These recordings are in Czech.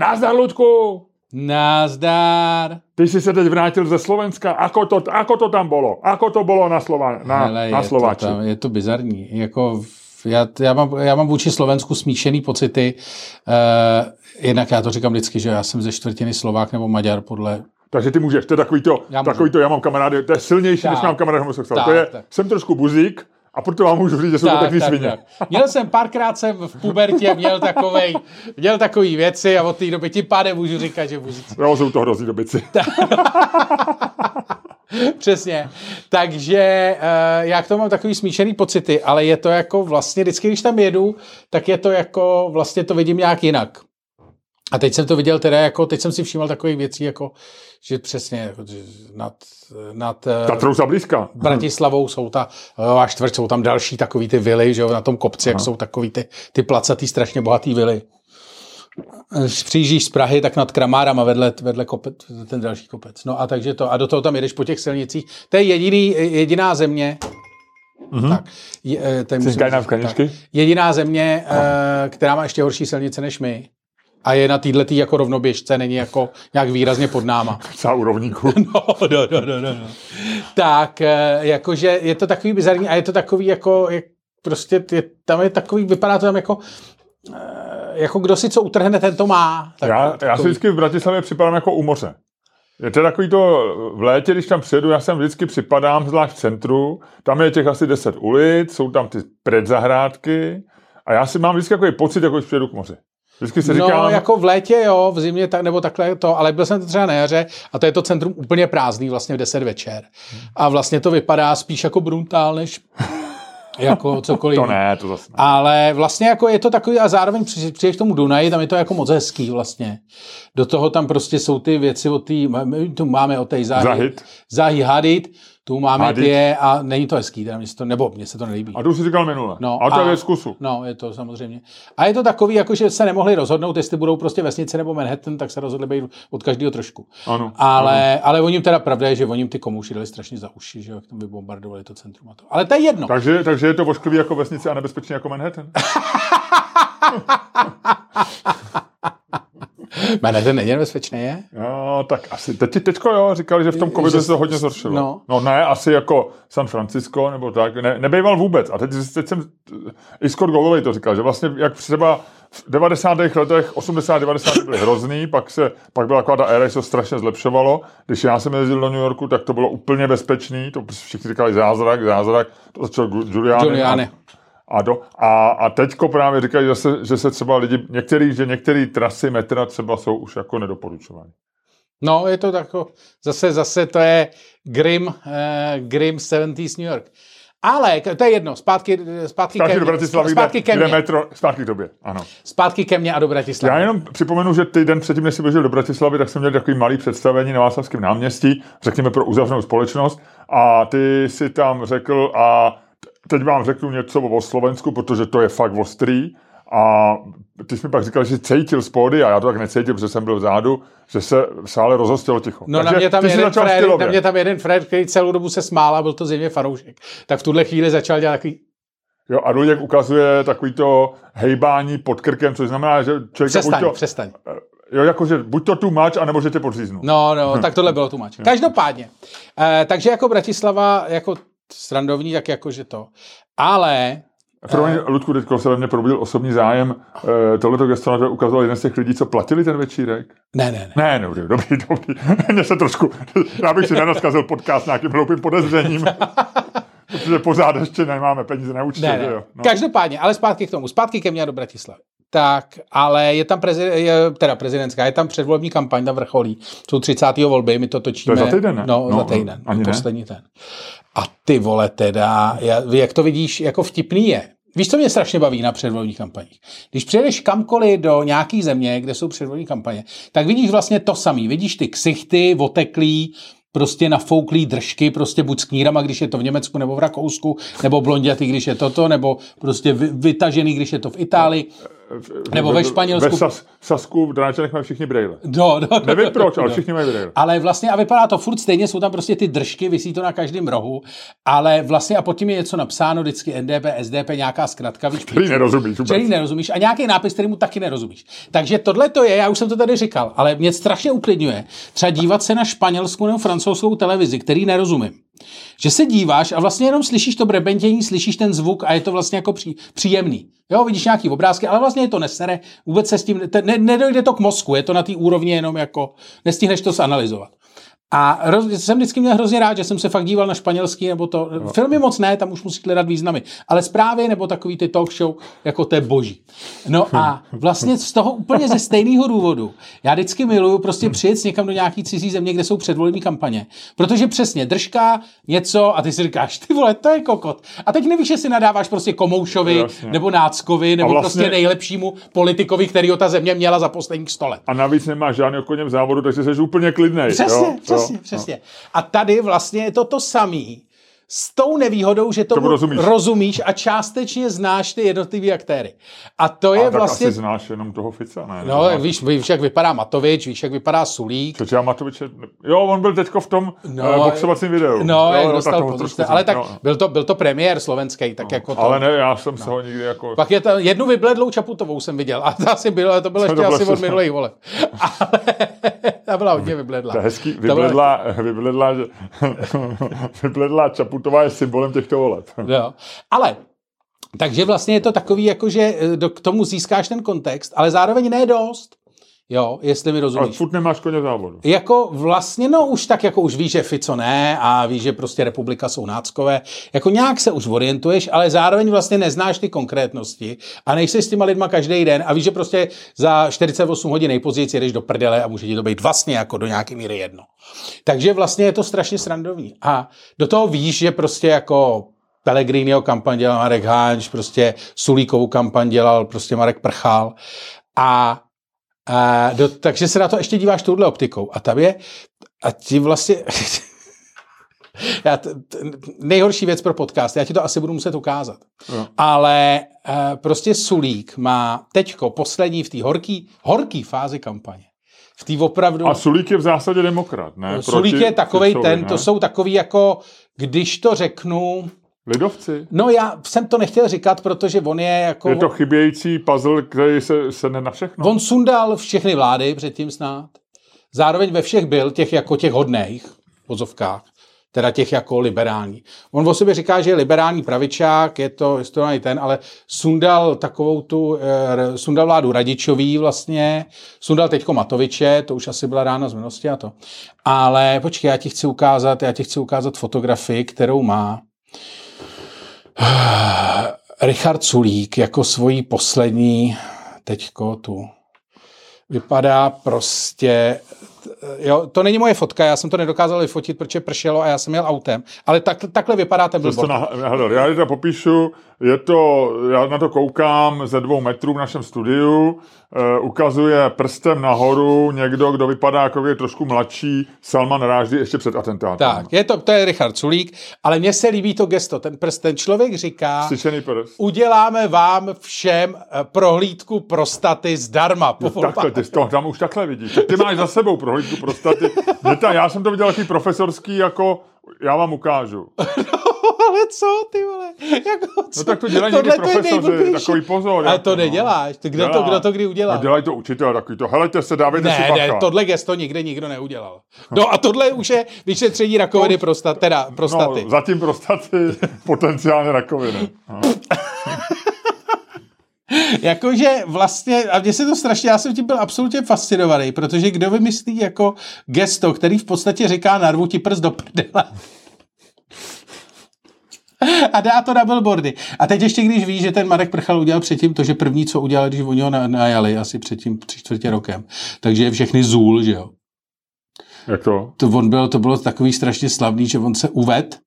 Nazdar, Ludku! Nazdar. Ty jsi se teď vrátil ze Slovenska. Ako to, ako to tam bylo? Ako to bylo na, Slova, na, Hele, na je, to Slováči? tam, je to bizarní. Jako, já, já, mám, já mám vůči Slovensku smíšený pocity. Uh, jednak já to říkám vždycky, že já jsem ze čtvrtiny Slovák nebo Maďar podle Takže ty můžeš, to je takový to, Já můžu. takový to, já mám kamarády, to je silnější, Tak. než mám kamarády homosexuál. To je, tak. jsem trošku buzík a proto vám můžu říct, že jsou to takový svině. Měl jsem párkrát jsem v pubertě měl takovej, měl takový věci a od té doby tím pádem můžu říkat, že můžu. Jo, jsou to hrozný dobici. Přesně. Takže uh, já k tomu mám takový smíšený pocity, ale je to jako vlastně, vždycky, když tam jedu, tak je to jako, vlastně to vidím nějak jinak. A teď jsem to viděl teda jako, teď jsem si všímal takových věcí, jako, že přesně jako, že nad, nad eh, Tatrou za blízka. Bratislavou jsou ta, jo, a čtvrt jsou tam další takový ty vily, že jo, na tom kopci, jak jsou takový ty, ty placatý, strašně bohatý vily. Když přijíždíš z Prahy, tak nad Kramárama vedle, vedle kopec, ten další kopec. No a takže to, a do toho tam jedeš po těch silnicích. To je jediný, jediná země, mm-hmm. tak, je, eh, musím říct, kaničky? tak, jediná země, eh, která má ještě horší silnice než my. A je na této tý jako rovnoběžce, není jako nějak výrazně pod náma. Za úrovníku. No, no, no, no, no. no. Tak, eh, jakože je to takový bizarní a je to takový jako, jak prostě je, tam je takový, vypadá to tam jako, eh, jako kdo si co utrhne, ten to má. Tak, Já, já si vždycky v Bratislavě připadám jako u moře. Je to takový to, v létě, když tam přijedu, já sem vždycky připadám, zvlášť v centru, tam je těch asi 10 ulic, jsou tam ty predzahrádky a já si mám vždycky takový pocit, jako když přijedu k moři. Vždycky si No, říkám, jako v létě, jo, v zimě tak, nebo takhle to, ale byl jsem to třeba na jaře a to je to centrum úplně prázdný vlastně v 10 večer. A vlastně to vypadá spíš jako bruntál, než jako cokoliv. to ne, to zase ne. Ale vlastně jako je to takový, a zároveň při- přijdeš k tomu Dunaji, tam je to jako moc hezký vlastně. Do toho tam prostě jsou ty věci od té, tu máme od té Zahy. Zahid. Zahy Hadid, tu máme Hadid. ty a není to hezký, teda mě se to, nebo mně se to nelíbí. A to už si říkal minule. No, a to je a- věc kusu. No, je to samozřejmě. A je to takový, jako že se nemohli rozhodnout, jestli budou prostě vesnice nebo Manhattan, tak se rozhodli být od každého trošku. Ano. Ale, ale oni teda pravda je, že oni ty komouši dali strašně za uši, že jak tam vybombardovali to centrum a to. Ale to je jedno. Takže, takže je to vošklivý jako vesnice a nebezpečný jako Manhattan. Manhattan není nebezpečný, je? Jo, tak asi. Teď, teďko jo, říkali, že v tom covidu Že- se to hodně zhoršilo. no. no. ne, asi jako San Francisco nebo tak, ne, nebejval vůbec. A teď, teď jsem, i Scott Golovej to říkal, že vlastně jak třeba v 90. letech, 80. 90. byly hrozný, pak, se, pak byla taková ta éra, že se strašně zlepšovalo. Když já jsem jezdil do New Yorku, tak to bylo úplně bezpečný, to všichni říkali zázrak, zázrak, to začal Giuliani. Giuliani. A, a, do, a, a teďko právě říkají, že se, že se třeba lidi, některý, že některé trasy metra třeba jsou už jako nedoporučované. No, je to tako, zase, zase to je Grim, eh, Grim 70s New York. Ale to je jedno, zpátky, zpátky, Zpátky ke do mně. Bratislavy, zpátky kde, ke kde mně. metro, zpátky k tobě, ano. Zpátky ke mně a do Bratislavy. Já jenom připomenu, že týden předtím, než jsi běžel do Bratislavy, tak jsem měl takový malý představení na Václavském náměstí, řekněme pro uzavřenou společnost, a ty si tam řekl, a teď vám řeknu něco o Slovensku, protože to je fakt ostrý, a ty jsi mi pak říkal, že cítil z pódy, a já to tak necítil, protože jsem byl vzadu, že se v sále rozhostilo ticho. No na Takže mě, tam jeden stylově. na mě tam jeden Fred, který celou dobu se smál a byl to zřejmě fanoušek. Tak v tuhle chvíli začal dělat takový, Jo, a Luděk ukazuje takový to hejbání pod krkem, což znamená, že člověk přestaň, to, přestaň. jo, jakože buď to too much, anebo že tě podříznu. No, no, tak tohle bylo tumač. Každopádně. Eh, takže jako Bratislava, jako srandovní, tak jakože to. Ale Promiň, Ludku, teď se ve mně probudil osobní zájem. E, tohleto gesto na to ukazoval jeden z těch lidí, co platili ten večírek. ne, ne, ne. Ne, ne, dobrý, dobrý, dobrý. Mně se trošku, já bych si nenaskazil podcast nějakým hloupým podezřením, protože pořád ještě nemáme peníze na účtě, Ne, ne. jo. No. Každopádně, ale zpátky k tomu. Zpátky ke mně do Bratislavy. Tak, ale je tam prezid, je, teda prezidentská, je tam předvolební kampaň, tam vrcholí. Jsou 30. volby, my to točíme. To je za týden, ne? No, No, za týden. ani ne. poslední ten. A ty vole teda, já, jak to vidíš, jako vtipný je. Víš, co mě strašně baví na předvolebních kampaních? Když přijedeš kamkoliv do nějaký země, kde jsou předvolební kampaně, tak vidíš vlastně to samé. Vidíš ty ksichty, oteklý, prostě nafouklý držky, prostě buď s knírama, když je to v Německu nebo v Rakousku, nebo blondětý, když je toto, nebo prostě vy- vytažený, když je to v Itálii. Nebo ve Španělsku. Ve Sas, Sasku v Dráčanech mají všichni brejle. No, no, no, Nevím proč, ale no. všichni mají brejle. Ale vlastně, a vypadá to furt stejně, jsou tam prostě ty držky, vysí to na každém rohu, ale vlastně a pod tím je něco napsáno, vždycky NDP, SDP, nějaká zkratka, víš, Který nerozumíš vůbec. který nerozumíš a nějaký nápis, který mu taky nerozumíš. Takže tohle to je, já už jsem to tady říkal, ale mě strašně uklidňuje třeba dívat se na španělskou nebo francouzskou televizi, který nerozumím. Že se díváš a vlastně jenom slyšíš to brebentění, slyšíš ten zvuk a je to vlastně jako pří, příjemný. Jo, vidíš nějaký obrázky, ale vlastně je to nesere, vůbec se s tím, ne, nedojde to k mozku, je to na té úrovni jenom jako, nestihneš to zanalizovat. A roz, jsem vždycky měl hrozně rád, že jsem se fakt díval na španělský, nebo to, no. filmy moc ne, tam už musíte hledat významy, ale zprávy nebo takový ty talk show, jako to je boží. No a vlastně z toho úplně ze stejného důvodu, já vždycky miluju prostě přijet někam do nějaký cizí země, kde jsou předvolební kampaně, protože přesně držka něco a ty si říkáš, ty vole, to je kokot. A teď nevíš, jestli nadáváš prostě Komoušovi, Jasně. nebo Náckovi, nebo vlastně- vlastně... prostě nejlepšímu politikovi, kterýho ta země měla za posledních sto let. A navíc nemáš koně v závodu, takže jsi úplně klidnej. Přesně, jo? přesně, jo? přesně. A tady vlastně je to to samý. S tou nevýhodou, že tomu, Tomu rozumíš. rozumíš a částečně znáš ty jednotlivý aktéry. A to je A tak vlastně... asi znáš jenom toho Fica, ne? No, jak víš, víš, jak vypadá Matovič, víš, jak vypadá Sulík. Což já Matoviče... Jo, on byl teďko v tom no, boxovacím videu. No, jo, jak jo, dostal tak trošku ale tak jo. byl to, byl to premiér slovenský, tak jako to. Ale ne, já jsem se ho nikdy jako... Pak je to, jednu vybledlou Čaputovou jsem viděl, a to asi bylo, to bylo ještě asi od minulých voleb. Ale ta byla hodně vybledlá. To je hezký, To byla- vybledlá, vybledlá, Čaputová je symbolem těchto voleb. Jo. Ale takže vlastně je to takový, jako že eh, k tomu získáš ten kontext, ale zároveň ne dost. Jo, jestli mi Ale rozumíš. furt nemáš koně závodu. Jako vlastně, no už tak, jako už víš, že Fico ne a víš, že prostě republika jsou náckové. Jako nějak se už orientuješ, ale zároveň vlastně neznáš ty konkrétnosti a nejsi s těma lidma každý den a víš, že prostě za 48 hodin nejpozději jedeš do prdele a může ti to být vlastně jako do nějaké míry jedno. Takže vlastně je to strašně srandovní. A do toho víš, že prostě jako Pellegriniho kampaň dělal Marek Hánč, prostě Sulíkovou kampaň dělal prostě Marek Prchal a a do, takže se na to ještě díváš touhle optikou. A tam je, a ti vlastně, já t, t, nejhorší věc pro podcast, já ti to asi budu muset ukázat. Jo. Ale e, prostě Sulík má teďko poslední v té horký, horký fázi kampaně. V té opravdu... A Sulík je v zásadě demokrat, ne? Sulík Proti je Ficovi, ten, ne? to jsou takový jako, když to řeknu, Lidovci. no já jsem to nechtěl říkat, protože on je jako... Je to chybějící puzzle, který se sedne na všechno. On sundal všechny vlády předtím snad. Zároveň ve všech byl těch jako těch hodných v vozovkách, teda těch jako liberální. On o sobě říká, že je liberální pravičák, je to, i ten, ale sundal takovou tu, eh, sundal vládu Radičový vlastně, sundal teďko Matoviče, to už asi byla rána z minulosti a to. Ale počkej, já ti chci ukázat, já ti chci ukázat fotografii, kterou má Richard Sulík jako svoji poslední teďko tu vypadá prostě, jo, to není moje fotka, já jsem to nedokázal vyfotit, protože pršelo a já jsem jel autem, ale tak, takhle vypadá ten billboard. nah-. Já to popíšu, je to, já na to koukám ze dvou metrů v našem studiu, uh, ukazuje prstem nahoru někdo, kdo vypadá jako je trošku mladší, Salman Ráždy ještě před atentátem. Tak, je to, to je Richard Sulík, ale mně se líbí to gesto, ten prst, ten člověk říká, prst. uděláme vám všem eh, prohlídku prostaty zdarma. Po Takhle, volbách. ty to tam už takhle vidíš. Ty máš za sebou prohlídku prostaty. Ta, já jsem to viděl takový profesorský, jako já vám ukážu. ale co, ty vole? Jako, co? No tak to dělají někdy to profesoři, takový pozor. Ale jako, to no. neděláš. Ty Kdo, to, Dělá. kdo to kdy udělal? No, dělají to učitel takový to. Helejte se, dávejte si Ne, bacha. ne, tohle gesto nikde nikdo neudělal. No a tohle už je vyšetření rakoviny prostat, teda prostaty. No, zatím prostaty potenciálně rakoviny. No. Jakože vlastně, a mně se to strašně, já jsem tím byl absolutně fascinovaný, protože kdo vymyslí jako gesto, který v podstatě říká narvu ti prst do prdele. A dá to na billboardy. A teď ještě, když víš, že ten Marek Prchal udělal předtím to, že první, co udělal, když oni ho na- najali, asi před tím tři čtvrtě rokem, takže je všechny zůl, že jo. Jak to? to, on byl, to bylo takový strašně slavný, že on se uved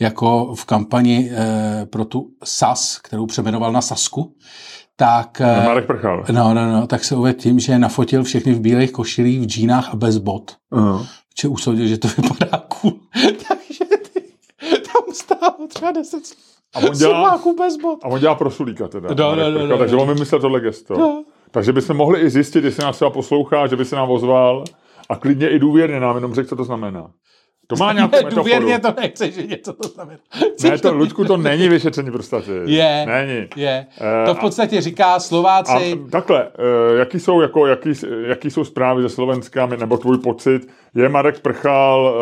jako v kampani eh, pro tu SAS, kterou přemenoval na Sasku, tak, eh, Marek Prchal. no, no, no, tak se uvedl tím, že nafotil všechny v bílých košilích, v džínách a bez bot. Uh-huh. Že usoudil, že to vypadá cool. Takže ty, tam stálo třeba 10 slov. A on dělá, bez bod. a on dělá pro Sulíka teda. No, Marek no, no, Prchal, no, takže no. on vymyslel tohle gesto. No. Takže bychom mohli i zjistit, jestli nás třeba poslouchá, že by se nám ozval a klidně i důvěrně nám jenom řekl, co to znamená. To má nějakou metaforu. důvěrně to nechce, že něco to znamená. Ne, to, Luďku, to není vyšetření prostaty. Je. Není. Je. Eh, To v podstatě říká A Slováci, takhle, eh, jaký jsou, jako, jaký, jaký jsou zprávy ze Slovenska, nebo tvůj pocit? Je Marek Prchal,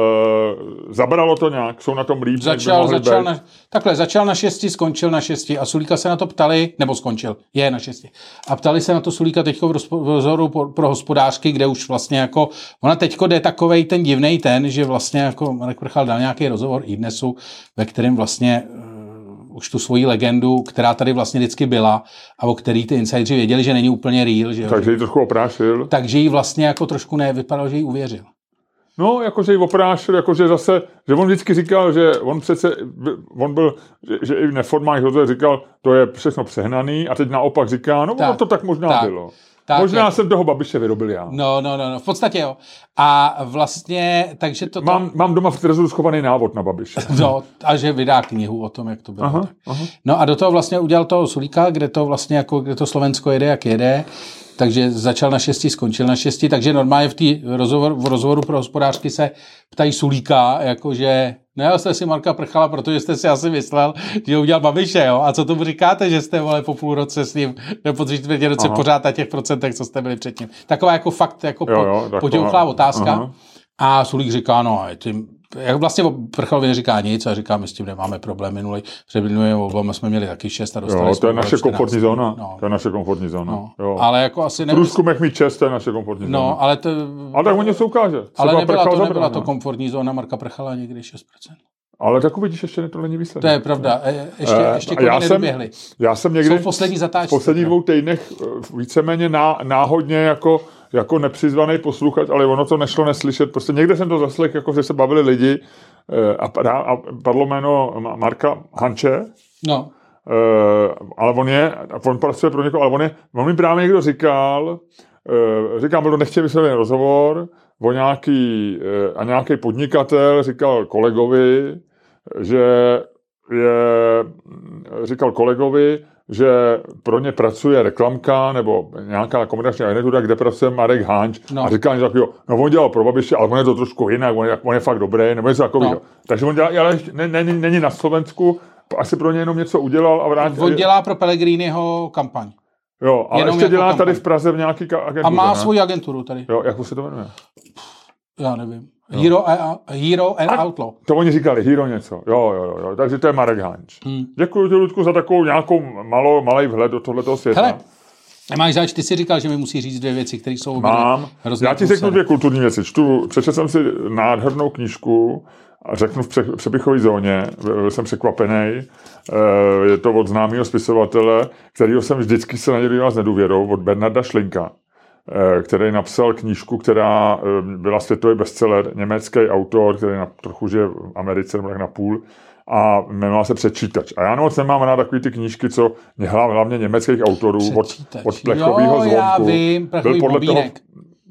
uh, zabralo to nějak? Jsou na tom líp? než by začal, začal být? na, takhle, začal na šesti, skončil na šesti a Sulíka se na to ptali, nebo skončil, je na šesti. A ptali se na to Sulíka teďko v rozhovoru pro, pro hospodářky, kde už vlastně jako, ona teďko jde takovej ten divnej ten, že vlastně jako Marek Prchal dal nějaký rozhovor i dnesu, ve kterém vlastně uh, už tu svoji legendu, která tady vlastně vždycky byla a o který ty insidři věděli, že není úplně real, že. Takže ji trochu oprášil. takže jí vlastně jako trošku ne, vypadalo, že jí uvěřil. No, jakože ji oprášil, jakože zase, že on vždycky říkal, že on přece, on byl, že, že i v neformálních rozhovorech říkal, to je všechno přehnaný a teď naopak říká, no Tak, ono to tak možná tak, bylo. tak, možná jako- jsem toho babiše vyrobil já. No, no, no, no, v podstatě jo. A vlastně, takže to... Mám, mám doma v trezoru schovaný návod na babiše. No, a že vydá knihu o tom, jak to bylo. Aha, aha. No a do toho vlastně udělal toho Sulíka, kde to vlastně jako, kde to Slovensko jede, jak jede. Takže začal na šesti, skončil na šesti, takže normálně v, tý rozhovor, v rozhovoru pro hospodářky se ptají Sulíka, jakože nejel jste si Marka Prchala, protože jste si asi myslel, že udělal Babiše, jo? A co tomu říkáte, že jste vole po půl roce s ním, nebo po tři čtvrtě roce Aha. pořád na těch procentech, co jste byli předtím. Taková jako fakt, jako Jo, po, jo, taková- potěuchlá otázka. aha. A Sulík říká, no, a tím, jak vlastně o Prchalovi neříká nic a říká, my s tím nemáme problém. Minulý, před minulým volbama jsme měli taky šest a dostali Jo, to je naše 14. komfortní zóna. No, To je naše komfortní zóna. no. Jo. Ale jako asi V nebyl, průzkumech mít čest, to je naše komfortní zóna. No, ale to, Ale tak oni se ukáže. ale Třeba nebyla, Prchal to, nebyla to no. komfortní zóna Marka Prchala někdy 6%. Ale tak uvidíš, ještě to není výsledek. To je pravda. E, ještě, Eh, ještě já jsem- nedoběhli. Já jsem Jsou někdy v poslední v zatáčce. posledních dvou týdnech eh, víceméně ná, náhodně jako, jako nepřizvaný posluchač, ale ono to nešlo neslyšet. Prostě někde jsem to zaslech, jako že se bavili lidi eh, a, padlo jméno Ma- Marka Hanče, No, Eh, ale on je, on pracuje pro někoho, ale on je, on mi právě někdo říkal, uh, říkám, byl to nechtěl vysvětlený rozhovor, o nějaký, uh, a nějaký podnikatel říkal kolegovi, že je, říkal kolegovi, že pro ně pracuje reklamka nebo nějaká komunikační agentura, kde pracuje Marek Hanč No. a říkal něco takového, no on dělal pro Babiše, ale on je to trošku jinak, on je, on je fakt dobrý, nebo něco takového. No. Takže on dělá, ale není, není na Slovensku, asi pro ně jenom něco udělal a vrátil. on dělá pro Pellegriniho kampaň. Jo, ale jenom ještě jako dělá kampaň. tady v Praze v nějaký agentuře, A má ne? svoji agenturu tady. Jo, jak se to jmenuje? Já nevím. Hero, a, Hero and Outlaw. To oni říkali, Hero něco. Jo, jo, jo, jo. takže to je Marek Hanč. Hmm. Děkuji ti, Ludku, za takovou nějakou malo, malý vhled do tohoto světa. Hele, Máš zač, ty jsi říkal, že mi musí říct dvě věci, které jsou Mám. Já ti řeknu dvě kulturní věci. Čtu, přečetl jsem si nádhernou knížku a řeknu v pře- přepichové zóně, byl jsem překvapený. Eh, Je to od známého spisovatele, kterýho jsem vždycky se na něj s nedůvěrou, od Bernarda Schlinka, eh, který napsal knížku, která eh, byla světový bestseller, německý autor, který na, trochu žije v Americe, nebo tak na půl, a jmenovala se Přečítač. A já moc nemám rád takový ty knížky, co hla- hlavně německých autorů od, Přečítač. od plechového Jo, zvonku. já vím, plechový bubínek.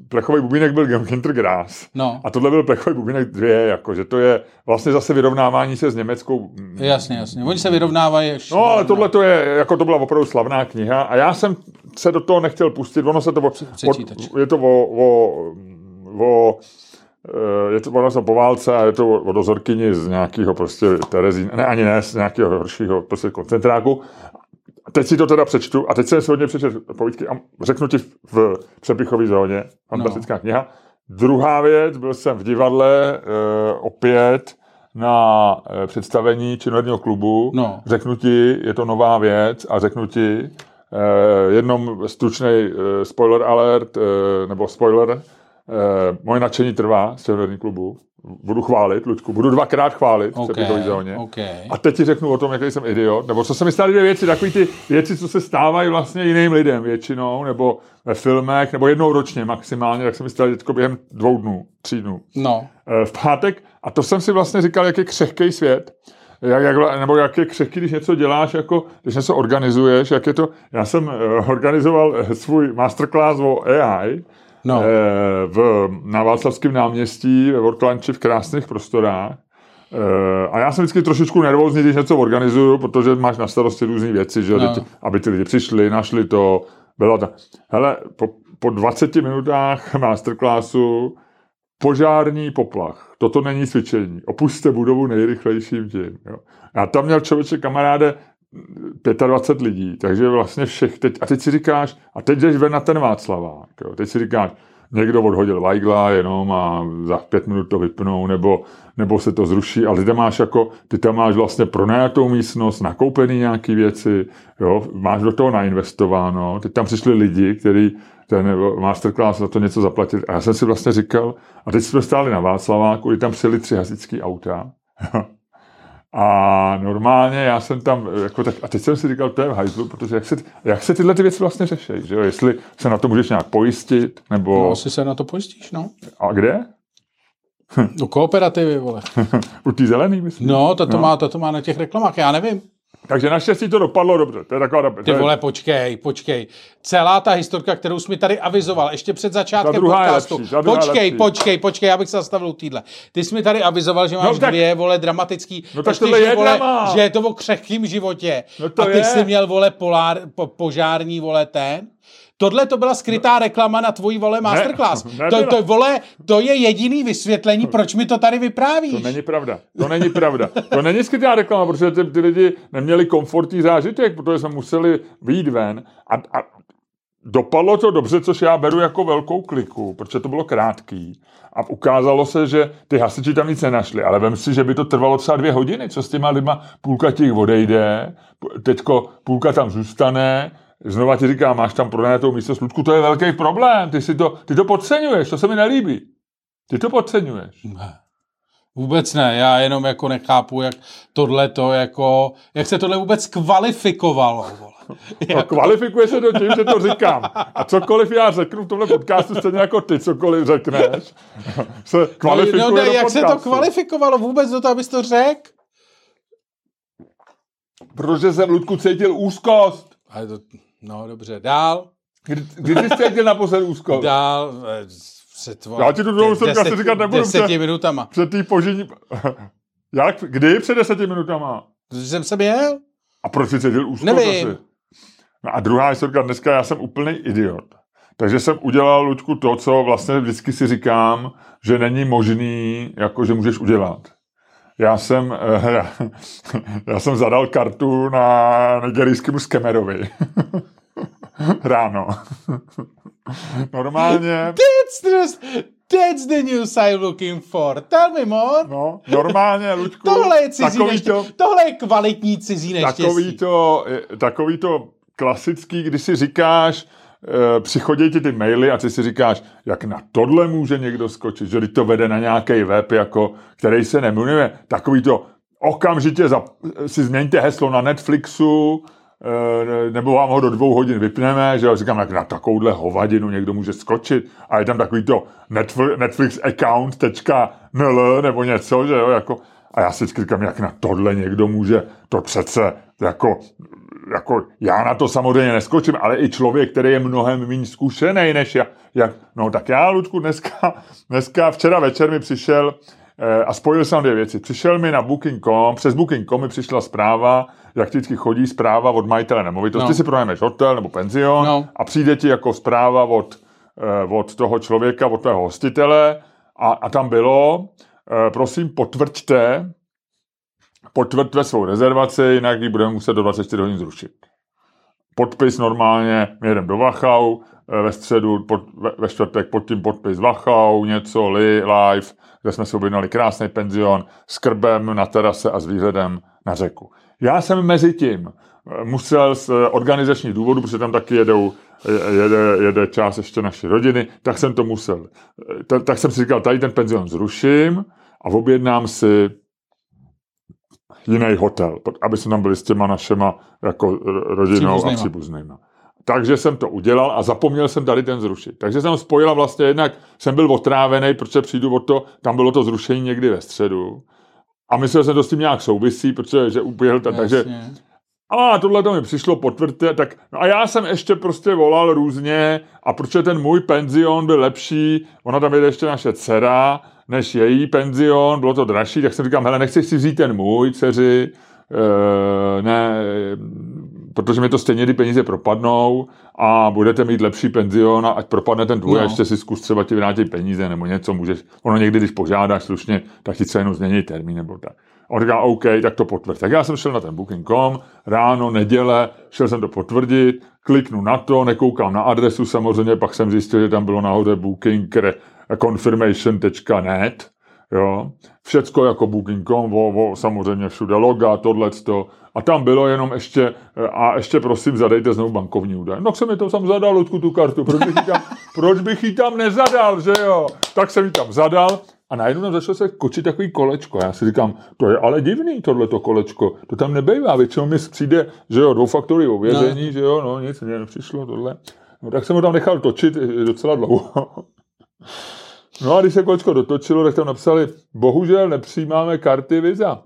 plechový bubínek byl Gintergrass. No. A tohle byl plechový bubínek dvě, jako, že to je vlastně zase vyrovnávání se s německou... Jasně, jasně. Oni se vyrovnávají ještě. No, ale tohle to je, jako to byla opravdu slavná kniha a já jsem se do toho nechtěl pustit, ono se to... O, o, je to o, o, o eh, je to ono se po válce a je to o, dozorkyni z nějakého prostě Terezín, ne ani ne, z nějakého horšího prostě koncentráku. Teď si to teda přečtu a teď jsem si hodně přečet povídky a řeknu ti v přepichové zóně, fantastická no. kniha. Druhá věc, byl jsem v divadle eh, opět na eh, představení činoherního klubu. No. Řeknu ti, je to nová věc a řeknu ti eh, jednom stručný eh, spoiler alert, eh, nebo spoiler, moje nadšení trvá z činoherního klubu. Budu chválit, Luďku, budu dvakrát chválit v OK, přepichové zóně. OK. A teď ti řeknu o tom, jaký jsem idiot, nebo co se mi staly dvě věci, takové ty věci, co se stávají vlastně jiným lidem většinou, nebo ve filmech, nebo jednou ročně maximálně, tak se mi staly teďko během dvou dnů, tří dnů. No, v pátek, a to jsem si vlastně říkal, jak je křehký svět, jak, jak, nebo jak je křehký, když něco děláš, jako, když něco organizuješ, jak je to, já jsem uh, organizoval eh, svůj masterclass o AI, no. eh, v, na Václavském náměstí ve Worklanči v krásných prostorách. Eh, a já jsem vždycky trošičku nervózní, když něco organizuju, protože máš na starosti různé věci, že no. aby ty lidi přišli, našli to, bylo to. Hele, po, po 20 minutách masterclassu požární poplach. Toto není cvičení. Opuste budovu nejrychlejším tím. Jo. Já tam měl člověče kamaráde 25 lidí, takže vlastně všech teď, a teď si říkáš, a teď jdeš ven na ten Václavák, jo. teď si říkáš, někdo odhodil Weigla jenom a za pět minut to vypnou, nebo, nebo se to zruší, ale ty tam máš jako, ty tam máš vlastně pronajatou místnost, nakoupený nějaký věci, jo, máš do toho nainvestováno, teď tam přišli lidi, kteří ten masterclass za to něco zaplatit. A já jsem si vlastně říkal, a teď jsme stáli na Václaváku, kdy tam přijeli tři hasičský auta. A normálně já jsem tam, jako tak, a teď jsem si říkal, to je v hajzlu, protože jak se, jak se tyhle ty věci vlastně řeší, že jo? Jestli se na to můžeš nějak pojistit, nebo... No, asi se na to pojistíš, no. A kde? Do kooperativy, vole. U té zelený, myslím. No, to, to, no. Má, to, to má na těch reklamách, já nevím. Takže naštěstí to dopadlo dobře. To je taková Ty vole, počkej, počkej. Celá ta historka, kterou jsi mi tady avizoval, ještě před začátkem podcastu. Lepší, počkej, počkej, počkej, abych se zastavil týdle. Ty jsi mi tady avizoval, že máš no, tak, dvě, vole, dramatický. No tak tohle je vole, že je to o křehkým životě. No to a ty je. jsi měl, vole, polár, po, požární, vole, ten. Tohle to byla skrytá reklama na tvojí vole masterclass. Ne, to, to, vole, to je jediný vysvětlení, proč mi to tady vyprávíš. To není pravda. To není pravda. To není skrytá reklama, protože ty, ty lidi neměli komfortní zážitek, protože jsme museli vyjít ven a, a dopadlo to dobře, což já beru jako velkou kliku, protože to bylo krátký. A ukázalo se, že ty hasiči tam nic nenašli, ale vem si, že by to trvalo třeba dvě hodiny, co s těma lidma, půlka těch odejde, teďko půlka tam zůstane, Znova ti říkám, máš tam pronajatou místo Ludku, to je velký problém, ty, si to, ty to podceňuješ, to se mi nelíbí. Ty to podceňuješ. Ne. Vůbec ne, já jenom jako nechápu, jak tohle to jako, jak se tohle vůbec kvalifikovalo. No, jako... kvalifikuje se to tím, že to říkám. A cokoliv já řeknu v tomhle podcastu, stejně jako ty, cokoliv řekneš, se kvalifikuje no, no, ne, Jak podcastu. se to kvalifikovalo vůbec do toho, abys to řekl? Protože jsem, Ludku, cítil úzkost. Ale to, No dobře, dál. Kdy, kdy jsi cítil naposled úzkost? Dál, eh, před Já ti tu dlouho jsem asi říkat nebudu. Deseti před, minutama. Před tý požení... Jak? Kdy před deseti minutama? Protože jsem se měl. A proč jsi cítil úzkost Nevím. asi? No a druhá historka, dneska já jsem úplný idiot. Takže jsem udělal, Luďku, to, co vlastně vždycky si říkám, že není možný, jako že můžeš udělat. Já jsem, já, já jsem zadal kartu na nigerijskému skemerovi. Ráno. Normálně. That's just, that's the news I'm looking for. Tell me more. No, normálně, Luďku. Tohle je cizí takový to, Tohle je kvalitní cizí neštěstí. Takový to, takový to klasický, když si říkáš, e, přichodí ti ty maily a ty si říkáš, jak na tohle může někdo skočit, že to vede na nějaký web, jako, který se nemenuje. Takový to, okamžitě za, si změňte heslo na Netflixu, nebo vám ho do dvou hodin vypneme, že jo, říkám, jak na takovouhle hovadinu někdo může skočit a je tam takový to Netflix account.nl nebo něco, že jo, jako, a já si říkám, jak na tohle někdo může, to přece jako jako já na to samozřejmě neskočím, ale i člověk, který je mnohem méně zkušený než já. Jak, no tak já, Ludku, dneska, dneska, včera večer mi přišel eh, a spojil jsem dvě věci. Přišel mi na Booking.com, přes Booking.com mi přišla zpráva, jak vždycky chodí zpráva od majitele nemovitosti. No. Ty si pronajmeš hotel nebo penzion no. a přijde ti jako zpráva od, eh, od toho člověka, od toho hostitele a, a tam bylo, eh, prosím potvrďte, potvrďte svou rezervaci, jinak ji budeme muset do 24 hodin zrušit. Podpis normálně, my jedeme do Wachau, eh, ve středu, pod, ve, ve čtvrtek pod tím podpis Wachau, něco, li, live, kde jsme si objednali krásný penzion s krbem na terase a s výhledem na řeku. Já jsem mezi tím eh, musel z organizačních důvodů, protože tam taky jedou, jede, jede část ještě naší rodiny, tak jsem to musel. Eh, tak, tak jsem si říkal, tady ten penzion zruším a objednám si jiný hotel, aby jsme tam byli s těma našima jako rodinou Příbuznýma. a příbuznýma. Takže jsem to udělal a zapomněl jsem tady ten zrušit. Takže jsem spojila vlastně jednak, jsem byl otrávený, protože přijdu o to, tam bylo to zrušení někdy ve středu. A myslel jsem, že to s tím nějak souvisí, protože že uběhl, ta, takže a tohle to mi přišlo, potvrďte, tak no a já jsem ještě prostě volal různě a protože ten můj penzion byl lepší, ona tam jede ještě naše dcera, než její penzion, bylo to dražší, tak jsem říkal, hele, nechceš si vzít ten můj, dceři, e, ne, protože mi to stejně ty peníze propadnou a budete mít lepší penzion a ať propadne ten tvůj no. a ještě si zkus třeba ti vrátit peníze nebo něco můžeš. Ono někdy, když požádáš slušně, tak ti třeba jenom změní termín nebo tak. On říká, OK, tak to potvrď. Tak já jsem šel na ten booking.com, ráno, neděle, šel jsem to potvrdit, kliknu na to, nekoukám na adresu samozřejmě, pak jsem zjistil, že tam bylo nahoře booking confirmation.net, jo, všecko jako booking.com, vo, vo, samozřejmě všude loga, tohleto, a tam bylo jenom ještě, a ještě prosím zadejte znovu bankovní údaje. No jsem mi to tam zadal, odkud tu kartu, proč bych, ji tam, proč bych ji tam nezadal, že jo? Tak jsem ji tam zadal a najednou tam začalo se kočit takový kolečko. Já si říkám, to je ale divný, tohleto kolečko. To tam nebejvá. Většinou mi přijde, že jo, dvoufaktorový ověření, no. že jo, no nic, mě nepřišlo tohle. No tak jsem ho tam nechal točit docela dlouho. No a když se kolečko dotočilo, tak tam napsali, bohužel nepřijímáme karty Visa.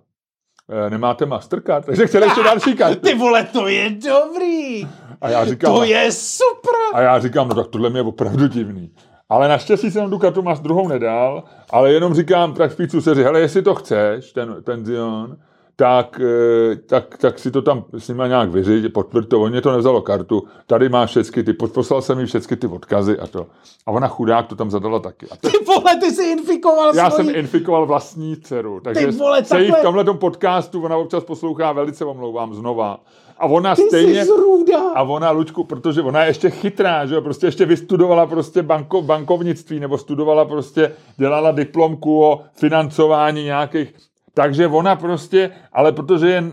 E, nemáte Mastercard, takže chtěli ještě další karty. Ty vole, to je dobrý. A já říkám, to je super. A já říkám, no tak tohle mě je opravdu divný. Ale naštěstí jsem tu kartu máš druhou nedal, ale jenom říkám tak špícu seři, hele, jestli to chceš, ten penzion, tak, eh, tak, tak si to tam s nima nějak vyřiď, potvrď to, on mě to nevzalo kartu, tady máš všechny ty, poslal jsem mi všechny ty odkazy a to. A ona chudák to tam zadala taky. A to, ty vole, ty jsi infikoval Já svojí... jsem infikoval vlastní dceru, takže ty vole, se takhle... jí v tomhle podcastu, ona občas poslouchá, velice omlouvám znova, a ona Ty stejně... zrůda. A ona, Lučku, protože ona je ještě chytrá, že jo, prostě ještě vystudovala prostě banko, bankovnictví, nebo studovala prostě, dělala diplomku o financování nějakých takže ona prostě, ale protože je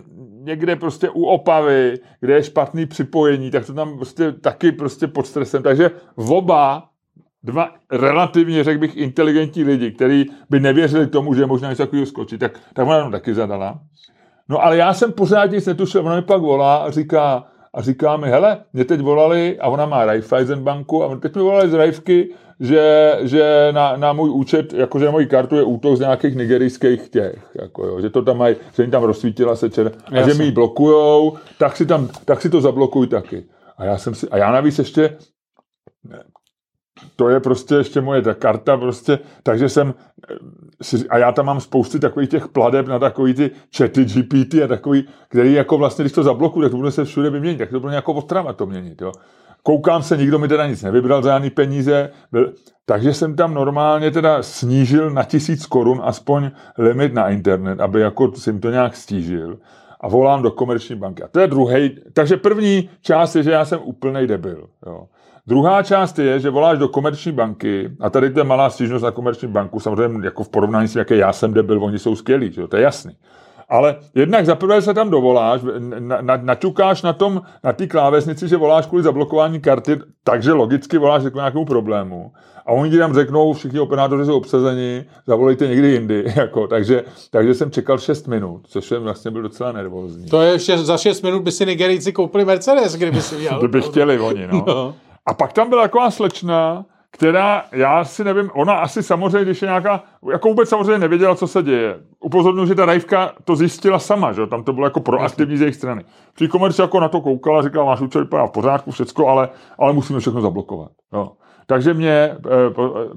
někde prostě u Opavy, kde je špatný připojení, tak to tam prostě taky prostě pod stresem. Takže oba dva relativně, řekl bych, inteligentní lidi, kteří by nevěřili tomu, že je možná něco takového skočit, tak, tak ona tam taky zadala. No ale já jsem pořád nic netušil, ona mi pak volá a říká, a říká mi, hele, mě teď volali, a ona má Raiffeisen banku, a teď mi volali z Raifky, že, že na, na, můj účet, jakože na moji kartu je útok z nějakých nigerijských těch, jako jo, že to tam mají, že jim tam rozsvítila se čer, a že mi ji blokujou, tak si, tam, tak si to zablokuj taky. A já jsem si, a já navíc ještě, to je prostě ještě moje ta karta prostě, takže jsem, a já tam mám spousty takových těch pladeb na takový ty chaty GPT a takový, který jako vlastně, když to zablokuju, tak to bude se všude vyměnit, tak to bude nějakou otrava to měnit, jo. Koukám se, nikdo mi teda nic nevybral za žádný peníze, byl, takže jsem tam normálně teda snížil na tisíc korun aspoň limit na internet, aby jako jsem to nějak stížil a volám do komerční banky. A to je druhý, takže první část je, že já jsem úplný debil. Jo. Druhá část je, že voláš do komerční banky a tady to je malá stížnost na komerční banku, samozřejmě jako v porovnání s jaké já jsem debil, oni jsou skvělí, jo, to je jasný. Ale jednak zaprvé se tam dovoláš, na, na, naťukáš na tom, na té klávesnici, že voláš kvůli zablokování karty, takže logicky voláš k nějakému problému. A oni ti tam řeknou, všichni operátoři jsou obsazeni, zavolejte někdy jindy. Jako, takže, takže jsem čekal 6 minut, což jsem vlastně byl docela nervózní. To je ještě za 6 minut by si Nigerijci koupili Mercedes, kdyby si dělal. to by chtěli oni, no. no. A pak tam byla taková slečna, která, já si nevím, ona asi samozřejmě, když je nějaká, jako vůbec samozřejmě nevěděla, co se děje. Upozorňuji, že ta Rajvka to zjistila sama, že tam to bylo jako proaktivní z jejich strany. Při komerci jako na to koukala, říkala, máš účel v pořádku, všecko, ale, ale musíme všechno zablokovat. Jo. Takže mě, eh,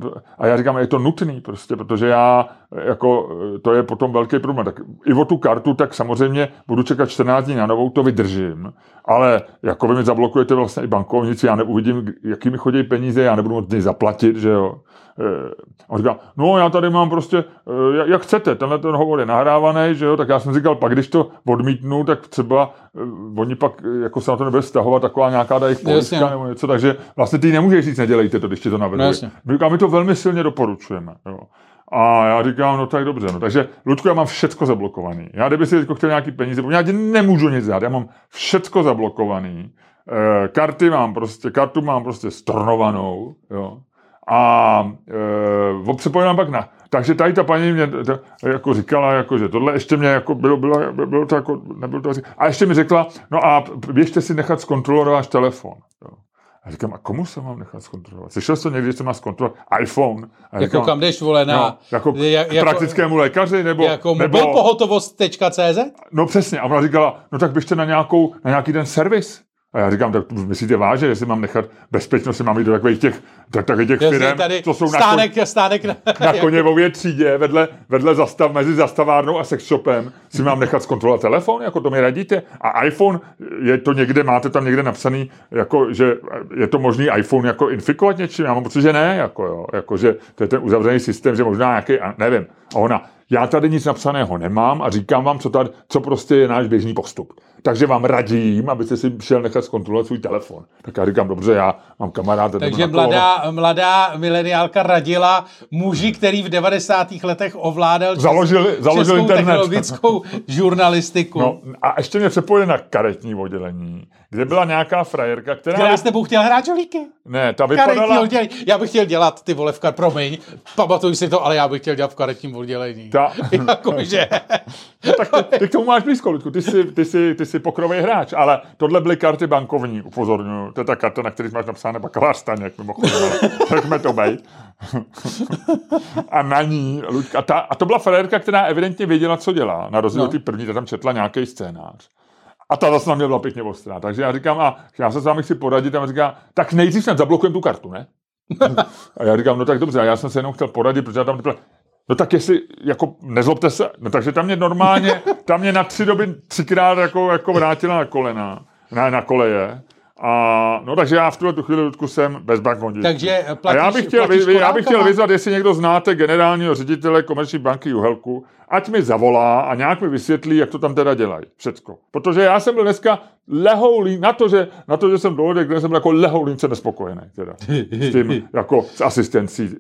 eh, a já říkám, je to nutný prostě, protože já, jako, to je potom velký problém. Tak i o tu kartu, tak samozřejmě budu čekat 14 dní na novou, to vydržím, ale jako vy mi zablokujete vlastně i bankovnici, já neuvidím, jakými chodí peníze, já nebudu moct zaplatit, že jo. Eh, on říkal, no já tady mám prostě, eh, jak chcete, tenhle ten hovor je nahrávaný, že jo, tak já jsem říkal, pak když to odmítnu, tak třeba eh, oni pak jako se na to nebude stahovat taková nějaká jejich pojistka nebo něco, takže vlastně ty nemůžeš říct, nedělejte to, když ti to navedou. No, my to velmi silně doporučujeme. Jo. A já říkám, no tak dobře, no takže Ludku, já mám všecko zablokovaný. Já kdyby si teď chtěl nějaký peníze, já ti nemůžu nic dát, já mám všecko zablokovaný. E, karty mám prostě, kartu mám prostě stornovanou, jo a e, přepojím pak na. Takže tady ta paní mě to, jako říkala, jako, že tohle ještě mě jako bylo, bylo, bylo to jako, nebylo to A ještě mi řekla, no a běžte si nechat zkontrolovat váš telefon. Jo. A říkám, a komu se mám nechat zkontrolovat? Slyšel jsi to někdy, že se má zkontrolovat iPhone? A Jako říkám, kam jdeš, vole, na... no, jako jak- k praktickému lékaři, nebo, Jako nebo mobilpohotovost.cz? No přesně. A ona říkala, no tak běžte na, nějakou, na nějaký ten servis. A já říkám, tak myslíte vážně, jestli mám nechat bezpečnost, jestli mám jít do takových těch, tak, takových těch firm, tady co jsou na, kon, stánek, stánek na, na koněvově třídě, vedle, vedle zastav, mezi zastavárnou a sex shopem, si mám nechat zkontrolovat telefon, jako to mi radíte. A iPhone, je to někde, máte tam někde napsaný, jako, že je to možný iPhone jako infikovat něčím? Já mám pocit, že ne, jako, jo, jako, že to je ten uzavřený systém, že možná nějaký, nevím. A ona, já tady nic napsaného nemám a říkám vám, co, tady, co prostě je náš běžný postup. Takže vám radím, abyste si šel nechat zkontrolovat svůj telefon. Tak já říkám, dobře, já mám kamaráda. Takže mladá, mladá mileniálka radila muži, který v 90. letech ovládal Založil- založil českou internet. technologickou žurnalistiku. No, a ještě mě přepojili na karetní oddělení, kde byla nějaká frajerka, která... která s tebou chtěla hrát žolíky. Ne, ta Karetní vypadala... oddělení. Já bych chtěl dělat ty vole v kar... Promiň, pamatuj si to, ale já bych chtěl dělat v karetním oddělení. Ta... Jakože... tak ty, ty, k tomu máš blízko, Ludku. Ty jsi, ty jsi, ty jsi pokrový hráč, ale tohle byly karty bankovní, upozorňuji. To je ta karta, na které máš napsáno bakalář Staněk, mimochodem, nechme to bejt. a na ní, Luďka, a, ta, a to byla frérka, která evidentně věděla, co dělá. Na rozdíl No. od té první, ta tam četla nějaký scénář. A ta zase na mě byla pěkně ostrá. Takže já říkám, a já se s vámi chci poradit, a on říká, tak nejdřív snad zablokujeme tu kartu, ne? a já říkám, no tak dobře, a já jsem se jenom chtěl poradit, protože já tam teprve, No tak jestli, jako nezlobte se, no takže tam mě normálně, tam mě na tři doby třikrát jako, jako vrátila na kolena, na, na koleje. A no takže já v tuhle tu chvíli Ludku, jsem bez bankovní. Takže a platíš, já bych chtěl, platíš vy, já bych chtěl vyzvat, jestli někdo znáte generálního ředitele komerční banky Juhelku, ať mi zavolá a nějak mi vysvětlí, jak to tam teda dělají. Všecko. Protože já jsem byl dneska lehoulín, na to, že, na to, že jsem dohodek, kde jsem byl jako lehoulínce nespokojený. Teda, s tím, jako s asistencí.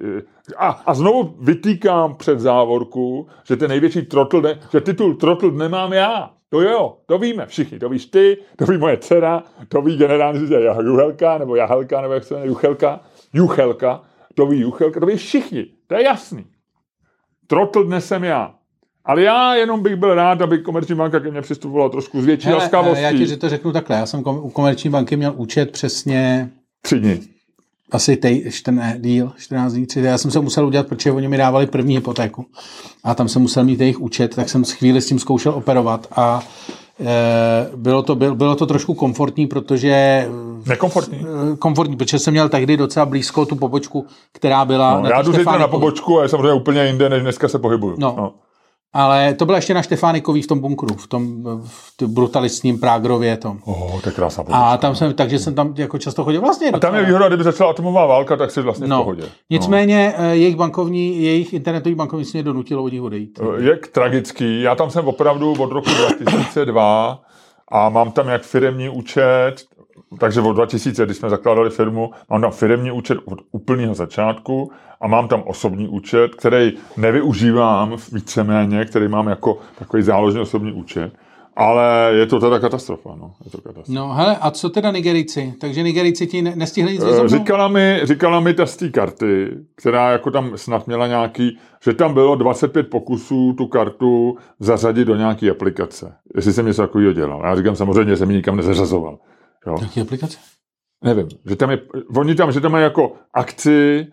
A, a znovu vytýkám před závorku, že ten největší trotl, ne, že titul trotl nemám já. To jo, to víme všichni. To víš ty, to ví moje dcera, to ví generální ředitel Juhelka, nebo Jahelka, nebo jak se jmenuje, Juchelka, Juchelka, to ví Juchelka, to ví všichni. To je jasný. Trotl dnes jsem já. Ale já jenom bych byl rád, aby komerční banka ke mně přistupovala trošku s větší laskavostí. já ti že to řeknu takhle. Já jsem u komerční banky měl účet přesně Tři dny. Asi tej, čtrné, díl, 14 dní, tři, já jsem se musel udělat, protože oni mi dávali první hypotéku a tam jsem musel mít jejich účet, tak jsem chvíli s tím zkoušel operovat a e, bylo, to, byl, bylo to trošku komfortní, protože Nekomfortní. e, komfortní, protože jsem měl tehdy docela blízko tu pobočku, která byla No, na já jdu na pobočku a je samozřejmě úplně jinde, než dneska se pohybuju. No. Ale to byla ještě na Štefánikový v tom bunkru, v tom v brutalistním Prágrově tom. Oh, to je krásná pobočka. A tam jsem, takže jsem tam jako často chodil vlastně. A tam je výhoda, kdyby začala atomová válka, tak si vlastně v No, pohodě. nicméně eh, jejich bankovní, jejich internetový bankovnictví mě donutilo od nich odejít. No. Je tragický. Já tam jsem opravdu od roku 2002 a mám tam jak firemní účet, takže od 2000, když jsme zakládali firmu, mám tam firemní účet od úplného začátku a mám tam osobní účet, který nevyužívám víceméně, který mám jako takový záložný osobní účet. Ale je to teda katastrofa, no. Je to katastrofa. No hele, a co teda Nigerijci? Takže Nigerijci ti ne- nestihli nic Eh, vyzobnout? Říkala mi, říkala mi ta z té karty, která jako tam snad měla nějaký, že tam bylo 25 pokusů tu kartu zařadit do nějaké aplikace. Jestli jsem něco takového dělal. Já říkám, samozřejmě jsem ji nikam nezařazoval. Jo. Jaký aplikace? Nevím, že tam je, oni tam, že tam mají jako akci,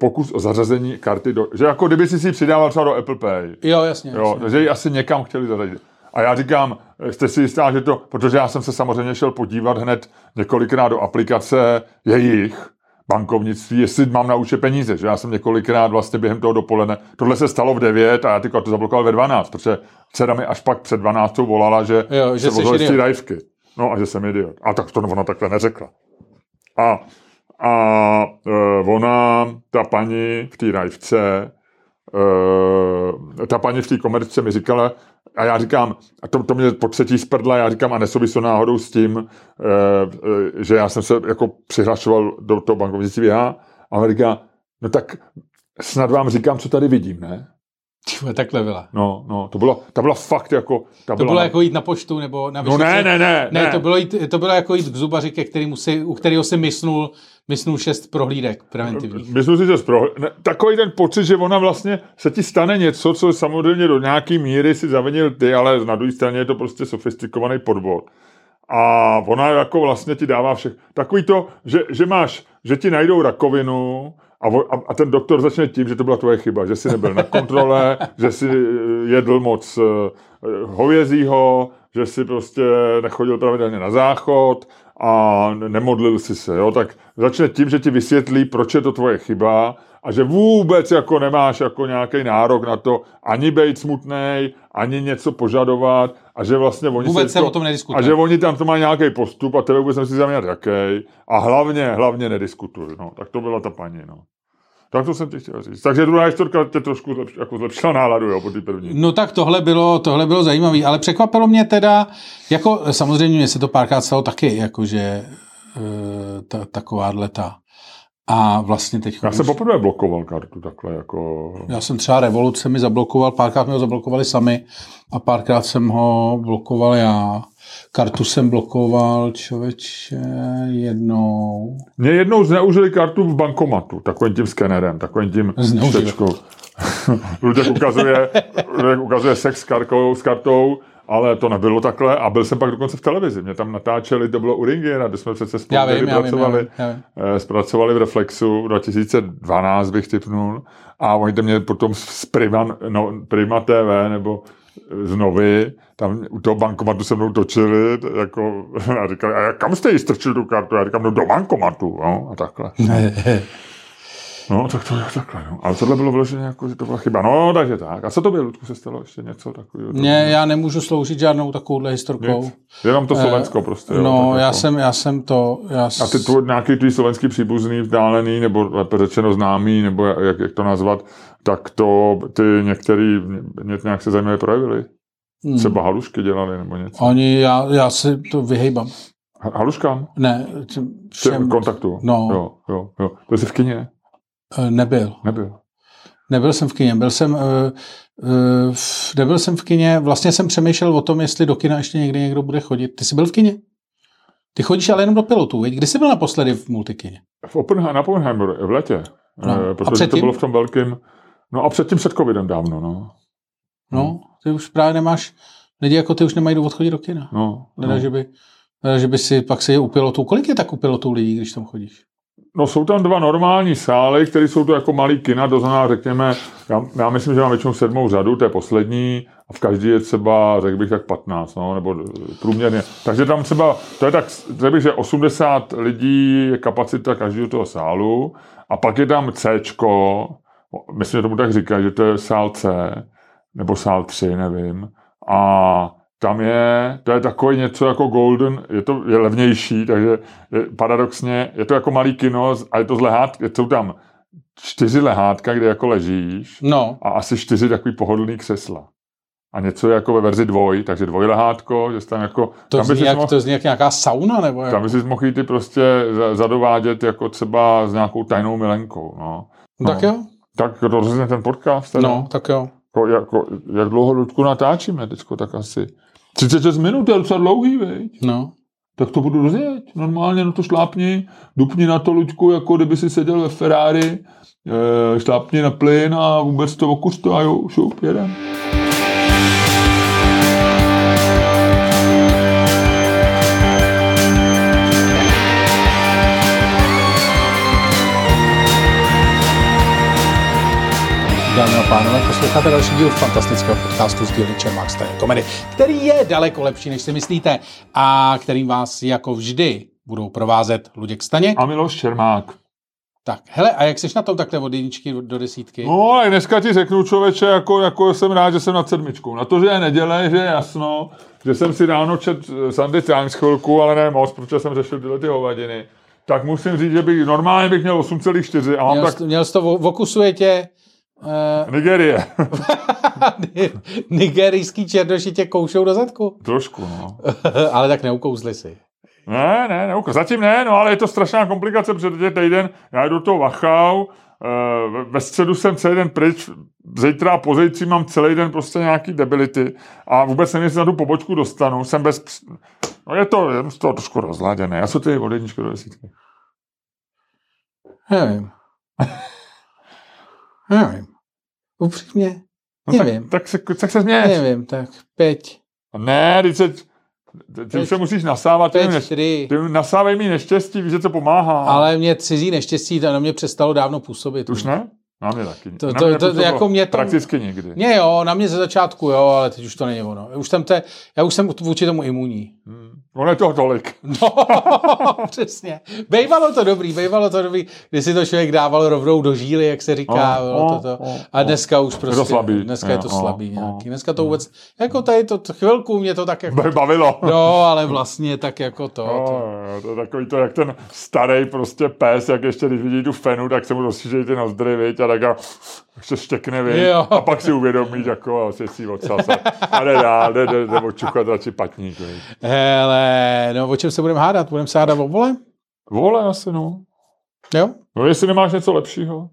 pokus o zařazení karty, do, že jako kdyby si si přidával třeba do Apple Pay. Jo, jasně. Jo, jasně. takže ji asi někam chtěli zařadit. A já říkám, jste si jistá, že to, protože já jsem se samozřejmě šel podívat hned několikrát do aplikace jejich bankovnictví, jestli mám na účet peníze, že já jsem několikrát vlastně během toho dopoledne, tohle se stalo v 9 a já ty to zablokoval ve 12, protože dcera mi až pak před 12 volala, že, Jo, že se té idiot. rajvky. No a že jsem idiot. A tak to ona takhle neřekla. A, a e, ona, ta paní v té rajvce, e, ta paní v té komerce mi říkala, a já říkám, a to, to mě po třetí sprdla, já říkám, a nesouvisí náhodou s tím, e, e, že já jsem se jako přihlašoval do toho bankovnictví já, a ona říká, no tak snad vám říkám, co tady vidím, ne? Tyhle, takhle byla. No, no, to bylo, ta byla fakt jako... Ta To bylo jako jít na poštu nebo na No ne, ne, ne, Ne, ne. to bylo, jít, to bylo jako jít k zubaři, ke kterému si, u kterého si mysnul, mysnul šest prohlídek preventivních. Myslím si, že zpro... ne, takový ten pocit, že ona vlastně se ti stane něco, co samozřejmě do nějaký míry si zavinil ty, ale na druhé straně je to prostě sofistikovaný podvod. a ona jako vlastně ti dává všech. Takový to, že, že máš, že ti najdou rakovinu a, vo- a, a ten doktor začne tím, že to byla tvoje chyba, že jsi nebyl na kontrole, že jsi eh, jedl moc eh, hovězího, že jsi prostě nechodil pravidelně na záchod a nemodlil si se, jo, tak začne tím, že ti vysvětlí, proč je to tvoje chyba a že vůbec jako nemáš jako nějaký nárok na to ani být smutný, ani něco požadovat a že vlastně oni Vůbec se jako, o tom a nediskutuje. že oni tam to mají nějaký postup a tebe vůbec nemusí zaměřit jaký a hlavně, hlavně nediskutuj, no, tak to byla ta paní, no. Tak to jsem ti chtěl říct. Takže druhá historka tě trošku zlepš, jako zlepšila náladu, jo, po té první. No tak tohle bylo, tohle bylo zajímavé, ale překvapilo mě teda, jako samozřejmě mě se to párkrát stalo taky, jakože e, ta, takováhle ta. A vlastně teď... Já jsem poprvé blokoval kartu takhle, jako... Já jsem třeba Revoluce mi zablokoval, párkrát mi ho zablokovali sami a párkrát jsem ho blokoval já. Kartu jsem blokoval člověče jednou. Mě jednou zneužili kartu v bankomatu, takovým tím skenerem, takovým tím čtečkou. Luděk ukazuje, Luděk ukazuje sex s kartou, s kartou, ale to nebylo takhle a byl jsem pak dokonce v televizi. Mě tam natáčeli, to bylo u Ringiera, kde jsme přece spolu Já vím, já vím, já pracovali, vím, já vím. eh, zpracovali v Reflexu 2012 bych typnul a oni to mě potom z Prima, no, Prima TV nebo z Novy, tam u toho bankomatu se mnou točili, jako, a říkali, a jak- kam jste jí strčil tu kartu? Já říkám, no do bankomatu, no, a takhle. No, tak to je takhle, no. Ale tohle bylo vloženě jako, že to byla chyba. No, takže tak. A co to bylo, Ludku, se stalo ještě něco takového? Mně, já nemůžu sloužit žádnou takovouhle historkou. Nic. Jenom to Slovensko prostě. jo, No, tak já jako. jsem, já jsem to... Já A ty tvůj, nějaký tvý slovenský příbuzný, vzdálený, nebo lépe řečeno známý, nebo jak, jak to nazvat, tak to ty některý ně- nějak se zajímavě projevili. Hmm. Třeba halušky dělali nebo něco. Oni, já, já se to vyhejbám. Ha- Haluškám? Ne, Všem všem kontaktu. No. Jo, jo, jo. To jsi v kině? eh, nebyl. Nebyl. Nebyl jsem v kině, byl jsem, uh, uh, nebyl jsem v kině, vlastně jsem přemýšlel o tom, jestli do kina ještě někdy někdo bude chodit. Ty jsi byl v kině? Ty chodíš ale jenom do pilotů, viď? Kdy jsi byl naposledy v multikině? V Oppenheimer, na Oppenheimer v letě. No. A Protože to bylo v tom velkém... No a předtím před covidem dávno, no. No, ty už právě nemáš, lidi jako ty už nemají důvod chodit do kina. No, Teda, no. že by, teda, že by si pak si u pilotů, kolik je tak u pilotů lidí, když tam chodíš? no jsou tam dva normální sály, které jsou to jako malý kina, to znamená, řekněme, já, já myslím, že mám většinou sedmou řadu, to je poslední, a v každý je třeba, řekl bych tak 15, no, nebo průměrně. Takže tam třeba, to je tak, řekl bych, že 80 lidí je kapacita každého toho sálu, a pak je tam C, myslím, že tomu tak říkají, že to je sál C, nebo sál 3, nevím. A tam je, to je takový něco jako Golden, je to je levnější, takže je, paradoxně je to jako malý kino a je to z lehát, jsou tam čtyři lehátka, kde jako ležíš No, a asi čtyři takový pohodlný křesla. A něco je jako ve verzi dvoj, takže dvojlehátko, že jsi tam jako... to, tam zní si jak, mohl, to zní jak nějaká sauna, nebo jak? tam by si mohl jít ty prostě za- zadovádět jako třeba s nějakou tajnou milenkou, no. no. Tak jo, Tak rozhodně ten podcast. Teda. no, tak jo. Jako, jako, jak dlouho Ludku natáčíme teďko, tak asi 36 minut, to je docela dlouhý, veď? No, Tak to budu rozjet. Normálně na to šlápni, dupni na to, Luďku, jako kdyby si seděl ve Ferrari, e, šlápni na plyn a vůbec to okuř to a jo, šup, jedem. Dámy a pánové, posloucháte další díl fantastického podcastu z dílny Čermák Stane Komedy, který je daleko lepší, než si myslíte a kterým vás jako vždy budou provázet Luděk Staněk. A Miloš Čermák. Tak, hele, a jak jsi na tom takhle od jedničky do desítky? No a dneska ti řeknu, člověče, jako, jako jsem rád, že jsem nad sedmičkou. Na to, že je neděle, že je jasno, že jsem si ráno čet eh, Sunday Times chvilku, ale ne moc, protože jsem řešil tyhle ty hovadiny. Tak musím říct, že bych normálně bych měl 8,4 a mám měl, tak měl jsi to, v- okusuje tě uh, Nigerie. nigerijský černoši tě koušou do zadku. Trošku, no. ale tak neukouzli si. Ne, ne, ne, zatím ne, no ale je to strašná komplikace, protože týden, já jdu do toho Wachau, eh, ve- středu jsem celý den pryč, zítra a pozejtří mám celý den prostě nějaký debility a vůbec nevím, jestli na tu pobočku dostanu, jsem bez, no je to, je z toho trošku rozladěné, já jsou ty od jedničky do desítky. Nevím. Nevím. Upřímně, No tak, nevím. tak, se, tak se změš. Nevím, tak pět. Ne, teď se, Ty, ty už se musíš nasávat, ty, Pět, neš, čtyři. ty nasávej mi neštěstí, víš, že to pomáhá. Ale mě cizí neštěstí, to na mě přestalo dávno působit. Už ne? Na mě taky. To- na to- mě to- nepůsobilo jako mě to- Prakticky nikdy. Mě jo, na mě ze začátku jo, ale teď už to není ono. Už jsem te, já už jsem vůči tomu imunní. Hmm. Ono je toho tolik. No, přesně. Bejvalo to dobrý, bejvalo to dobrý, když si to člověk dával rovnou do žíly, jak se říká. No, bylo no, to, to. no, A dneska už prostě, slabý. dneska je to Jo, slabý no, nějaký. no. Dneska to vůbec, jako tady to to chvilku mě to tak jako, bavilo. no, ale vlastně tak jako to. No, to. to je takový to, jak ten starý prostě pes, jak ještě když vidí tu fenu, tak se mu rozšířejí ty nozdry, viď, a tak a ještě štěkne, Jo. a pak si uvědomí, jako asi si odsasat. A jde dál, jde, jde, jde očuchat radši patník, viď. Hele, no o čem se budeme hádat? Budeme se hádat o vole? Vole asi, no. Jo? No jestli nemáš něco lepšího,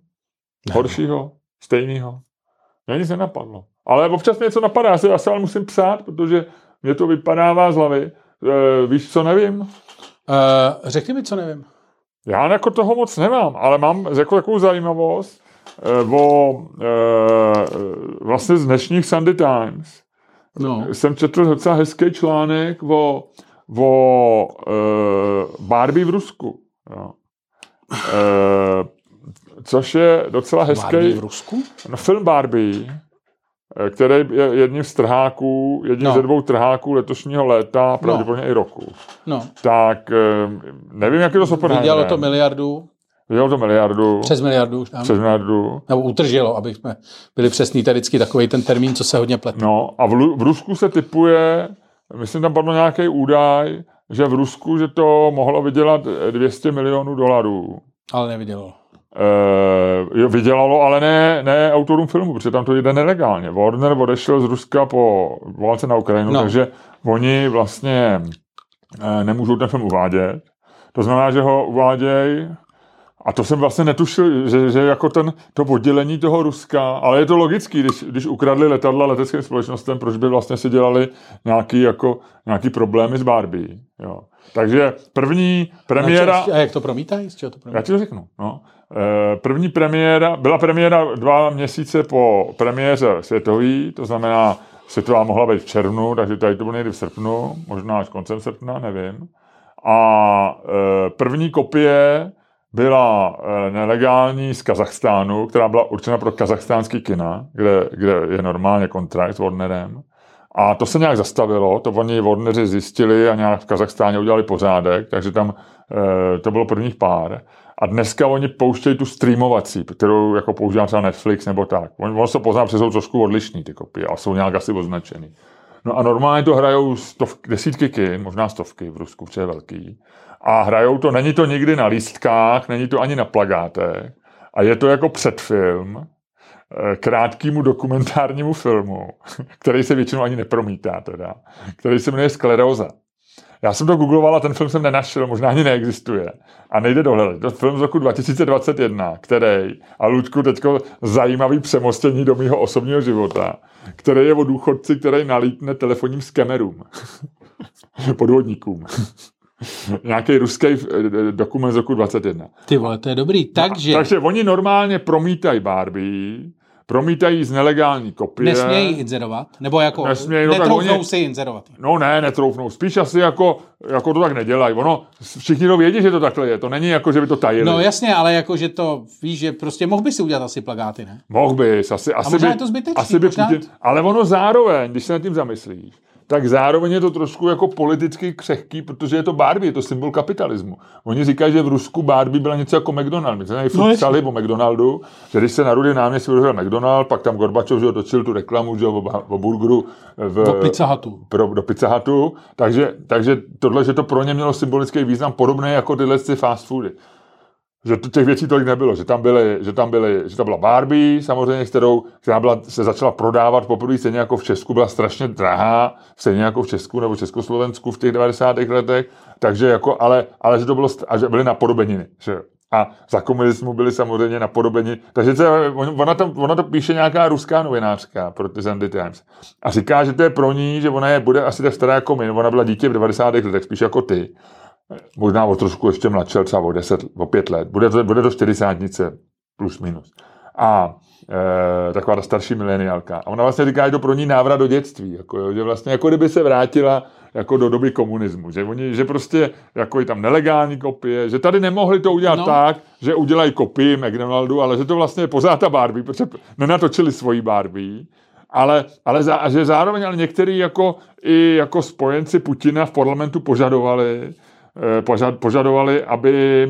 horšího, stejného. Mě nic nenapadlo. Ale občas něco napadá, já se asi ale musím psát, protože mě to vypadává z hlavy. E, víš, co nevím? Uh, řekni mi, co nevím. Já jako toho moc nemám, ale mám jako takovou zajímavost o eh, vlastně z dnešních Sunday Times. No. Jsem četl docela hezký článek o, o eh, Barbie v Rusku. Jo. Eh, což je docela hezký Barbie v Rusku? no, film Barbie, eh, který je jedním z trháků, jedním No. ze dvou trháků letošního léta, pravděpodobně i roku. No. Tak eh, nevím, jak je to s Oppenheimerem. Vydělalo to miliardu, Vydělalo to miliardu. přes miliardu už tam. Přes miliardu. Nebo utržilo, aby jsme byli přesní. To je vždycky takový ten termín, co se hodně plete. No a v, v Rusku se typuje, myslím, tam padl nějaký údaj, že v Rusku, že to mohlo vydělat eh, 200 milionů dolarů. Ale nevydělalo. E, jo, vydělalo, ale ne, ne autorům filmu, protože tam to jde nelegálně. Warner odešel z Ruska po válce na Ukrajinu, no. takže oni vlastně e, nemůžou ten film uvádět. To znamená, že ho uvádějí a to jsem vlastně netušil, že, že jako ten, to oddělení toho Ruska, ale je to logický, když, když ukradli letadla leteckým společnostem, proč by vlastně si dělali nějaký, jako, nějaký problémy s Barbie. Jo. Takže první premiéra... A jak to promítají? Z čeho to Já promítají? ti to řeknu. No. Eh, První premiéra, byla premiéra dva měsíce po premiéře světový, to znamená, světová mohla být v červnu, takže tady to bylo někdy v srpnu, možná až koncem srpna, nevím. A eh, první kopie byla eh, nelegální z Kazachstánu, která byla určena pro kazachstánský kina, kde, kde je normálně kontrakt s Warnerem. A to se nějak zastavilo, to oni Warneri zjistili a nějak v Kazachstáně udělali pořádek, takže tam e, to bylo prvních pár. A dneska oni pouštějí tu streamovací, kterou jako používá třeba Netflix nebo tak. On, se pozná, že jsou trošku odlišný ty kopie, ale jsou nějak asi označený. No a normálně to hrajou stov, desítky kin, možná stovky v Rusku, protože je velký. A hrajou to, není to nikdy na lístkách, není to ani na plagátech. A je to jako předfilm, eh, krátkýmu dokumentárnímu filmu, který se většinou ani nepromítá teda, který se jmenuje Skleróza. Já jsem to googloval a ten film jsem nenašel, možná ani neexistuje. A nejde dohledat. To film z roku 2021, který, a Luďku, teďko zajímavý přemostění do mého osobního života, který je o důchodci, který nalítne telefonním skemerům. Podvodníkům. Nějaký ruský eh, dokument z roku 21. Ty vole, to je dobrý. Takže Takže oni normálně promítají Barbie, promítají z nelegální kopie. nesmějí inzerovat? Nebo jako Nesmějí, no tak netroufnou oni- si inzerovat? No ne, netroufnou. Spíš asi jako, jako to tak nedělají. Ono, všichni to vědí, že to takhle je. To není jako, že by to tajili. No jasně, ale jako, že to, víš, že prostě mohl by si udělat asi plagáty, ne? Mohl bys, asi, asi možná by, je to zbytečný, asi by Putin, ale ono zároveň, když se nad tím zamyslíš, tak zároveň je to trošku jako politicky křehký, protože je to Barbie, je to symbol kapitalismu. Oni říkají, že v Rusku Barbie byla něco jako McDonald. My jsme tady No, psali o McDonaldu, že když se na Rudý náměstí otevřel McDonald, pak tam Gorbačov že točil tu reklamu že o, o burgeru v, Do Pizza Hutu. pro, do Pizza Hutu, takže, takže tohle, že to pro ně mělo symbolický význam podobný jako tyhle ty fast foody. Že těch věcí tolik nebylo, že tam byly, že tam byly, že to byla Barbie, samozřejmě, kterou, která byla, se začala prodávat poprvé stejně jako v Česku, byla strašně drahá, stejně jako v Česku nebo Československu v těch 90. letech, takže jako, ale, ale že to bylo, a že byly napodobeniny, že. A za komunismu byly samozřejmě napodobeni. Takže to, ona, to, ona to píše nějaká ruská novinářka pro ty Sunday Times. A říká, že to je pro ní, že ona je, bude asi tak stará jako my. Ona byla dítě v 90. letech, spíš jako ty. Možná o trošku ještě mladší, třeba o 10, o 5 let. Bude to, bude to 40 plus minus. A e, taková ta starší mileniálka. A ona vlastně říká, že to pro ní návrat do dětství, jako, že vlastně jako kdyby se vrátila jako do doby komunismu, že oni, že prostě jako je tam nelegální kopie, že tady nemohli to udělat no. tak, že udělají kopii McDonaldu, ale že to vlastně je pořád ta Barbie, protože nenatočili svoji Barbie, ale, ale zá, že zároveň ale některý jako i jako spojenci Putina v parlamentu požadovali, požad, požadovali, aby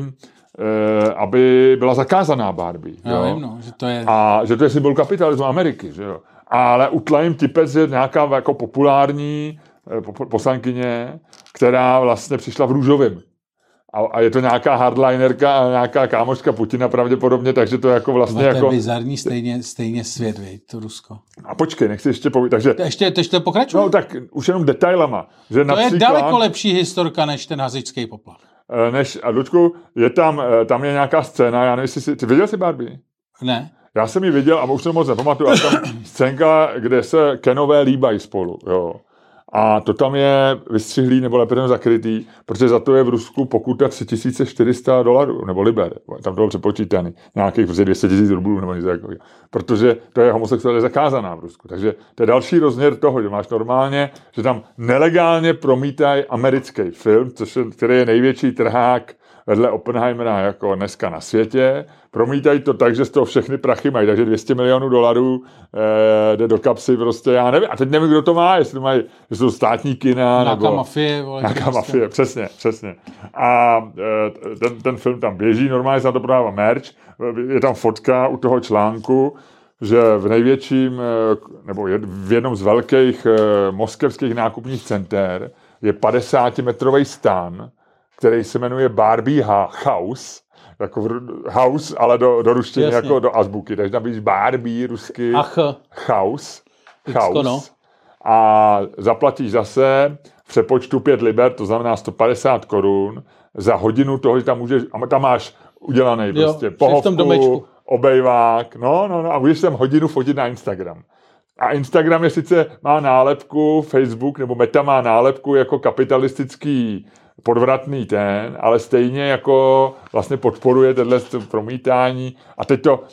eh, aby byla zakázaná Barbie. Já jo? Vím, no, že to je... A že to je symbol kapitalismu Ameriky. Že jo? Ale utla jim tipec je nějaká jako populární eh, poslankyně, která vlastně přišla v růžovém. A, a je to nějaká hardlinerka a nějaká kámoška Putina pravděpodobně, takže to je jako vlastně to je jako... bizarní stejně, stejně svět, vej, to Rusko. A počkej, nechci ještě povědět, takže... To ještě, to ještě pokračuje? No tak už jenom detailama. Že to například, je daleko lepší historka než ten hazičský poplach. Eh, než, a Ludku, je tam, eh, tam je nějaká scéna, já nevím, jestli jsi, ty viděl jsi Barbie? Ne. Já jsem ji viděl a už jsem moc nepamatuju, ale tam scénka, kde se Kenové líbají spolu, jo. A to tam je vystřihlý nebo lépe zakrytý, protože za to je v Rusku pokuta 3400 dolarů nebo liber. Tam to bylo přepočítaný. Nějakých 200 000 rublů nebo něco takového. Protože to je homosexuálně zakázaná v Rusku. Takže to je další rozměr toho, že máš normálně, že tam nelegálně promítají americký film, což je, který je největší trhák vedle Oppenheimera jako dneska na světě. Promítají to tak, že z toho všechny prachy mají, takže 200 milionů dolarů eh, jde do kapsy prostě, já nevím. A teď nevím, kdo to má, jestli to mají, jestli to státní kina, nějaká nebo... mafie. Vole, nějaká prostě. mafie, přesně, přesně. A eh, ten, ten film tam běží, normálně se na to prodává merch, je tam fotka u toho článku, že v největším, eh, nebo v jednom z velkých moskevských nákupních center je 50-metrový stan, který se jmenuje Barbie House, jako house, ale do, do ruštiny, Jasně. jako do azbuky. Takže tam víš Barbie rusky Ach. house. house. No. A zaplatíš zase v přepočtu 5 liber, to znamená 150 korun, za hodinu toho, že tam můžeš, a tam máš udělaný jo, prostě pohovku, obejvák, no, no, no, a můžeš tam hodinu fotit na Instagram. A Instagram je sice, má nálepku, Facebook nebo Meta má nálepku jako kapitalistický podvratný ten, ale stejně jako vlastně podporuje tenhle promítání a teď to,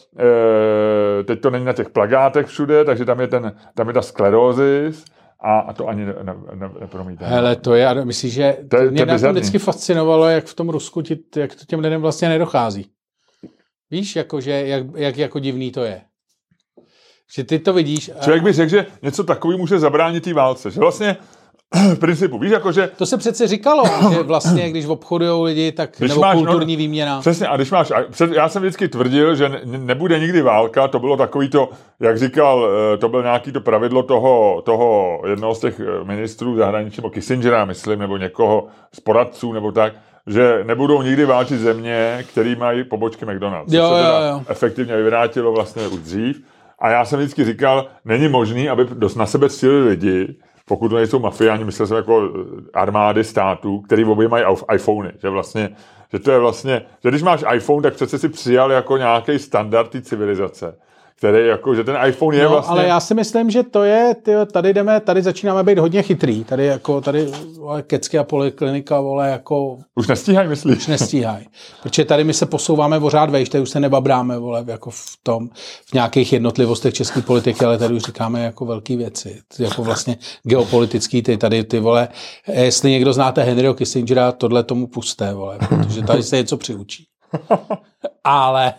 e, teď to není na těch plagátech všude, takže tam je, ten, tam je ta sklerózis a, a to ani ne, ne, ne, nepromítá. Hele, to je, myslím, že to, je, mě to mě vždycky fascinovalo, jak v tom Rusku ti, jak to těm lidem vlastně nedochází. Víš, jako, že, jak, jak jako divný to je. Že ty to vidíš. A... Člověk by řekl, že něco takový může zabránit té válce. Že vlastně v principu. Víš, jako, že... To se přece říkalo, že vlastně, když obchodují lidi, tak když nebo máš, no, kulturní no, výměna. Přesně, a když máš, já jsem vždycky tvrdil, že ne, nebude nikdy válka, to bylo takový to, jak říkal, eh, to byl nějaký to pravidlo toho, toho jednoho z těch eh, ministrů zahraničí, nebo Kissingera, myslím, nebo někoho z poradců, nebo tak, že nebudou nikdy válčit země, které mají pobočky McDonald's. Jo, se jo, jo. efektivně vyvrátilo vlastně už dřív. A já jsem vždycky říkal, není možný, aby dost na sebe cílili lidi, pokud to nejsou mafiáni, myslel jsem jako armády států, který obě mají iPhony, že vlastně, že to je vlastně, že když máš iPhone, tak přece si přijal jako nějaký standard civilizace který jako, že ten iPhone je no, vlastně... ale já si myslím, že to je, tyjo, tady jdeme, tady začínáme být hodně chytrý, tady jako, tady vole, kecky a poliklinika, vole, jako... Už nestíhají, myslíš? Už nestíhají, protože tady my se posouváme pořád vejš, tady už se nebabráme, vole, jako v tom, v nějakých jednotlivostech české politiky, ale tady už říkáme jako velké věci, jako vlastně geopolitický, ty tady, ty vole, jestli někdo znáte Henryho Kissingera, tohle tomu pusté, vole, protože tady se něco přiučí. Ale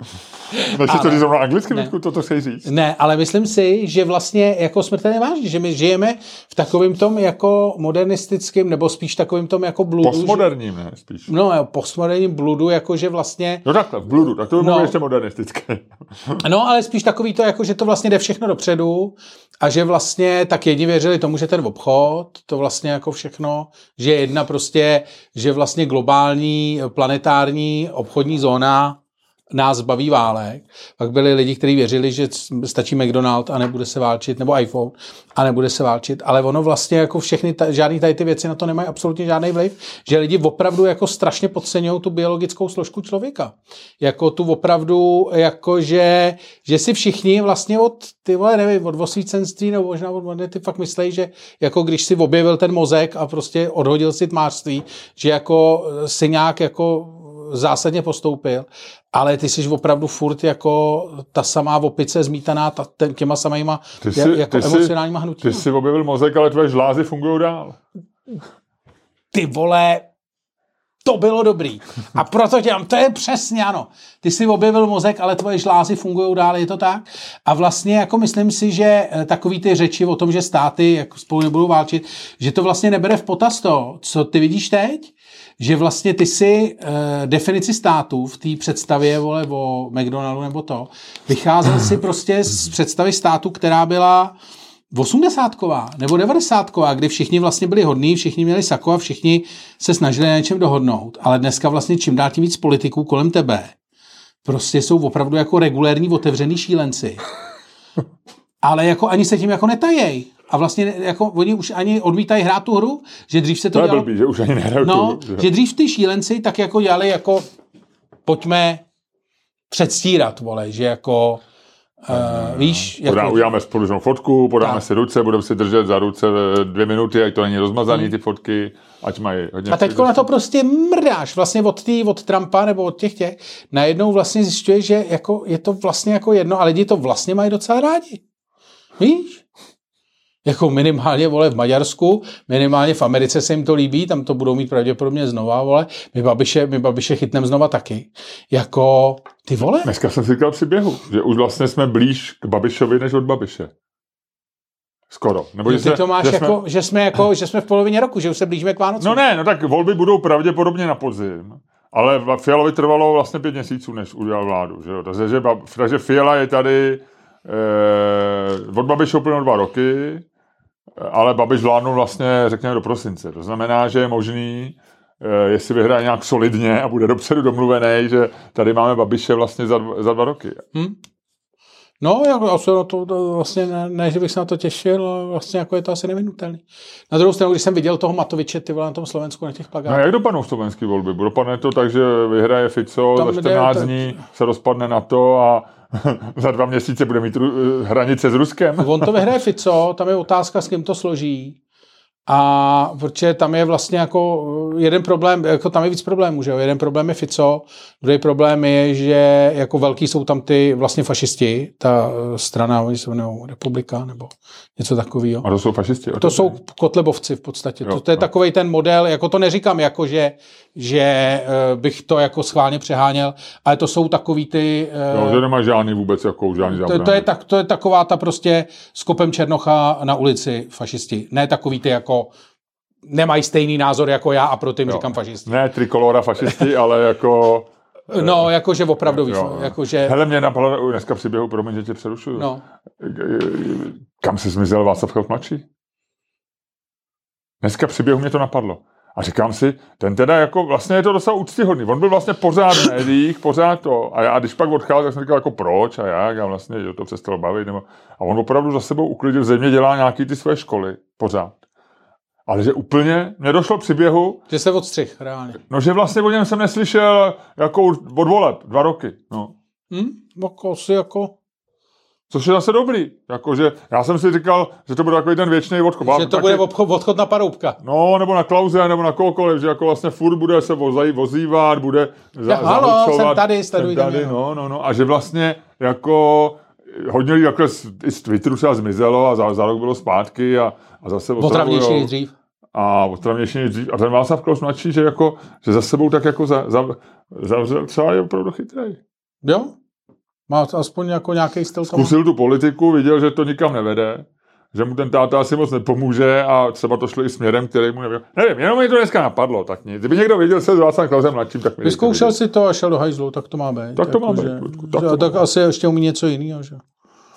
Nechci to říct zrovna anglicky, ne. to, to chci říct. Ne, ale myslím si, že vlastně jako smrtelně vážně, že my žijeme v takovém tom jako modernistickém, nebo spíš takovým tom jako bludu. Postmoderním, že, ne, spíš. No, postmoderním bludu, jako že vlastně... No takhle, v bludu, tak to by no, ještě modernistické. no, ale spíš takový to, jako že to vlastně jde všechno dopředu a že vlastně tak jedni věřili tomu, že ten obchod, to vlastně jako všechno, že jedna prostě, že vlastně globální planetární obchodní zóna nás baví válek. Pak byli lidi, kteří věřili, že stačí McDonald a nebude se válčit, nebo iPhone a nebude se válčit, ale ono vlastně jako všechny, ta, žádný tady ty věci na to nemají absolutně žádný vliv, že lidi opravdu jako strašně podceňují tu biologickou složku člověka. Jako tu opravdu, jako že, že si všichni vlastně od, ty vole, nevím, od osvícenství nebo možná od modernity fakt myslí, že jako když si objevil ten mozek a prostě odhodil si tmářství, že jako si nějak jako zásadně postoupil, ale ty jsi opravdu furt jako ta samá opice zmítaná ta, ten, těma samýma Ty jsi, jako ty emocionálníma jsi, hnutíma. ty jsi objevil mozek, ale tvoje žlázy fungují dál. ty vole, to bylo dobrý. A proto tě to je přesně ano. Ty si objevil mozek, ale tvoje žlázy fungují dál, je to tak? A vlastně jako myslím si, že eh, takový ty řeči o tom, že státy jako spolu nebudou válčit, že to vlastně nebere v potaz to, co ty vidíš teď, že vlastně ty si uh, definici státu v té představě vole, o McDonaldu nebo to, vycházel si prostě z představy státu, která byla 80 nebo 90 kdy všichni vlastně byli hodní, všichni měli sako a všichni se snažili na něčem dohodnout. Ale dneska vlastně čím dál tím víc politiků kolem tebe prostě jsou opravdu jako regulérní otevřený šílenci. Ale jako ani se tím jako netajej. A vlastně jako oni už ani odmítají hrát tu hru, že dřív se to, To je dělalo... blbý, že už ani No, tu, že dřív ty šílenci tak jako dělali jako pojďme předstírat, vole, že jako uh, víš, Podá, jako, uděláme společnou fotku, podáme Tak. si ruce, budeme si držet za ruce dvě minuty, ať to není rozmazaný ty fotky, ať mají hodně... Hmm. a teď na to prostě mrdáš vlastně od, tý, od Trumpa nebo od těch těch. Najednou vlastně zjišťuješ, že jako, je to vlastně jako jedno a lidi to vlastně mají docela rádi. Víš? Jako minimálně, vole, v Maďarsku, minimálně v Americe se jim to líbí, tam to budou mít pravděpodobně znova, vole. My babiše, my babiše chytnem znova taky. Jako, ty vole, Dneska jsem si říkal při běhu, že už vlastně jsme blíž k Babišovi než od Babiše. Skoro. Nebo, ty se- to máš že jako, že jsme jako, že jsme v polovině roku, že už se blížíme k Vánocům. No ne, no tak volby budou pravděpodobně na podzim. Ale Fialovi trvalo vlastně pět měsíců, než udělal vládu. Že jo? Takže, že, takže Fiala je tady eh, od Babiše úplně dva roky, ale Babiš vládnul vlastně, řekněme, do prosince. To znamená, že je možný, eh, jestli vyhraje nějak solidně a bude dopředu domluvený, že tady máme Babiše vlastně za, dva- za dva roky. Hm? No, jako, asi na to, to vlastně ne, ne, že bych se na to těšil, ale vlastně jako je to asi nevinutelný. Na druhou stranu, když jsem viděl toho Matoviče, ty vole, na tom Slovensku, na těch No a plagátech, jak dopadnou slovenské volby? Dopadne to tak, že vyhraje Fico, Tam za jde 14 tak- dní se rozpadne na to a za dva měsíce bude mít ru- hranice s Ruskem. On to vyhraje Fico, tam je otázka, s kým to složí. A protože tam je vlastně jako jeden problém, jako tam je víc problémů, že jo? Jeden problém je Fico, druhý problém je, že jako velký jsou tam ty vlastně fašisti, ta eh, strana, oni se jmenují Republika nebo něco takového. A to jsou fašisti. To jsou kotlebovci v podstatě. Jo, to, to je jo. takový ten model, jako to neříkám jako, že, že eh, bych to jako schválně přeháněl, ale to jsou takový ty... eh, No, že nemá žádný vůbec jako žádný to, to, je tak, to je taková ta prostě s kopem Černocha na ulici fašisti. Ne takový ty jako nemají stejný názor jako já a proto jim Jo. říkám fašisti. Ne trikolora fašisti, ale jako... No, jakože opravdu víš, jo, jakože... Hele, mě napadlo dneska při běhu, promiň, že tě přerušuju. No, Kam se zmizel Václav Klaus mladší? Dneska při běhu mě to napadlo. A říkám si, ten teda jako vlastně je to docela úctyhodný. On byl vlastně pořád v médiích, pořád to. A já, když pak odcházel, tak jsem říkal jako proč a jak a vlastně že to přestalo bavit. Nebo... A on opravdu za sebou uklidil země, dělá nějaký ty své školy. Pořád. Ale že úplně nedošlo při běhu, že se odstřih, reálně. no že vlastně o něm jsem neslyšel jako od voleb, dva roky. No. Hm? Jako si jako... Což je zase dobrý. Jakože, já jsem si říkal, že to bude takový ten věčný odchod. Že to bude obchod, odchod na paroubka. No, nebo na Klauze, nebo na kohokoliv, že jako vlastně furt bude se vozaj, vozívat, bude za, Ja, halo, jsem tady, jsem tady, mě, no, no, no, a že vlastně jako hodně lidí takhle z, i z Twitteru třeba zmizelo a za, za rok bylo zpátky a, a zase Otravnější dřív. A otravnější než dřív. A ten Václav Klaus mladší, že jako, že za sebou tak jako za, za, zavřel, třeba je opravdu chytrý. Jo? Má aspoň jako nějaký styl. Zkusil tu politiku, viděl, že to nikam nevede, že mu ten táta asi moc nepomůže a třeba to šlo i směrem, který mu nevím. Nevím, jenom mi to dneska napadlo, tak nic. Kdyby někdo viděl se s Václavem Klausem mladším, tak mi Vyzkoušel si to a šel do hajzlu, tak to má být. Tak to má být, že- tak to tak má asi ještě umí něco jiného. Že?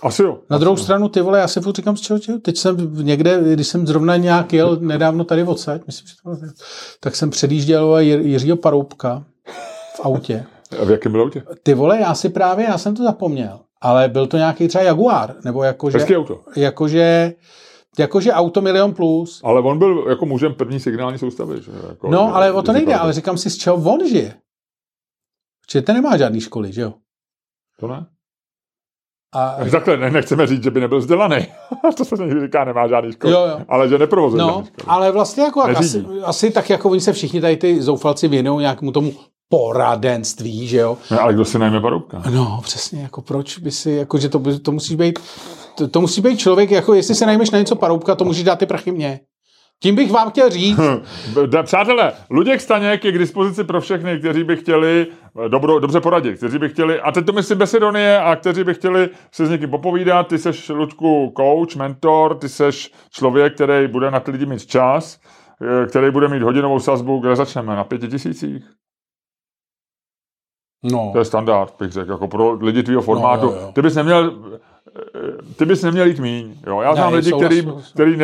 Asi jo. Na druhou stranu, ty vole, já si furt říkám, z čeho, čeho? Teď jsem někde, když jsem zrovna nějak jel nedávno tady odsaď, myslím, že to bylo, tak jsem předjížděl Jir- Jiřího Paroubka v autě. A v jakém bylo autě? Ty vole, já si právě, já jsem to zapomněl, ale byl to nějaký třeba Jaguar, nebo jakože, Hezký auto. jakože, jakože auto milion plus. Ale on byl jako mužem první signální soustavy. Že? Jako, No, že- ale o to nejde, ale říkám si, z čeho on žije. Protože ten nemá žádný školy, že jo? To ne? A, Takhle ne, nechceme říct, že by nebyl vzdělaný. to se někdy říká, nemá žádný škol. Jo, jo. Ale že neprovozuje no, ale vlastně jako asi, Neřídí. asi, tak jako oni se všichni tady ty zoufalci věnují nějakému tomu poradenství, že jo. Ne, ale kdo si najme Paroubka? No, přesně, jako proč by si, jako, že to, to musí být, to, to musí být člověk, jako jestli se najmeš na něco paroubka, to můžeš dát ty prachy mě. Tím bych vám chtěl říct, Da- Přátelé, Luděk Staněk je k dispozici pro všechny, kteří by chtěli eh, dobro, dobře poradit, kteří by chtěli, a teď to myslím bez ironie, a kteří by chtěli se s někým popovídat, ty seš, Ludku, coach, mentor, ty seš člověk, který bude na ty lidi mít čas, eh, který bude mít hodinovou sazbu, kde začneme, na pěti tisících. no, To je standard, bych řekl, jako pro lidi tvýho formátu. jo, jo. Ty bys neměl, eh, ty bys neměl jít míň. Jo? Já znám Ne, lidi, souhlas, který, souhlas. který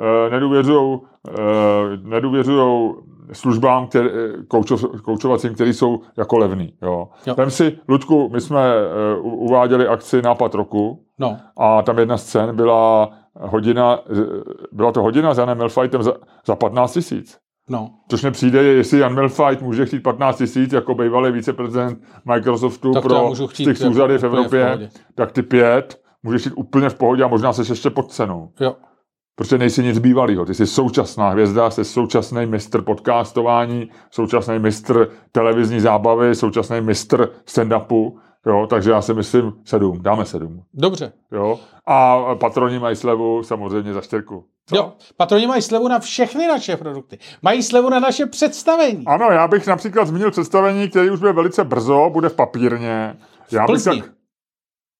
nedůvěřujou, eh, nedůvěřujou, eh, nedůvěřujou službám které, koučov, koučovacím, které jsou jako levný. Jo? Jo. Vem si, Ludku, my jsme eh, uváděli akci Nápad roku no, a tam jedna z cen byla hodina, byla to hodina s Janem Melfightem za, za 15 tisíc. no, Což mi přijde, jestli Jan Melfight může chtít 15 tisíc jako bývalý viceprezident Microsoftu Tak pro jako úřady v v Evropě, pohodě. tak ty pět můžeš jít úplně v pohodě a možná seš ještě pod cenou. jo, Protože nejsi nic bývalýho. Ty jsi současná hvězda, jsi současný mistr podcastování, současný mistr televizní zábavy, současný mistr stand-upu. Jo, takže já si myslím sedm, dáme sedm. dobře. Jo? A patroni mají slevu samozřejmě za čtyřku. Co? Jo, patroni mají slevu na všechny naše produkty. Mají slevu na naše představení. Ano, já bych například zmínil představení, který už bude velice brzo, bude v papírně. Já bych Plzni. tak...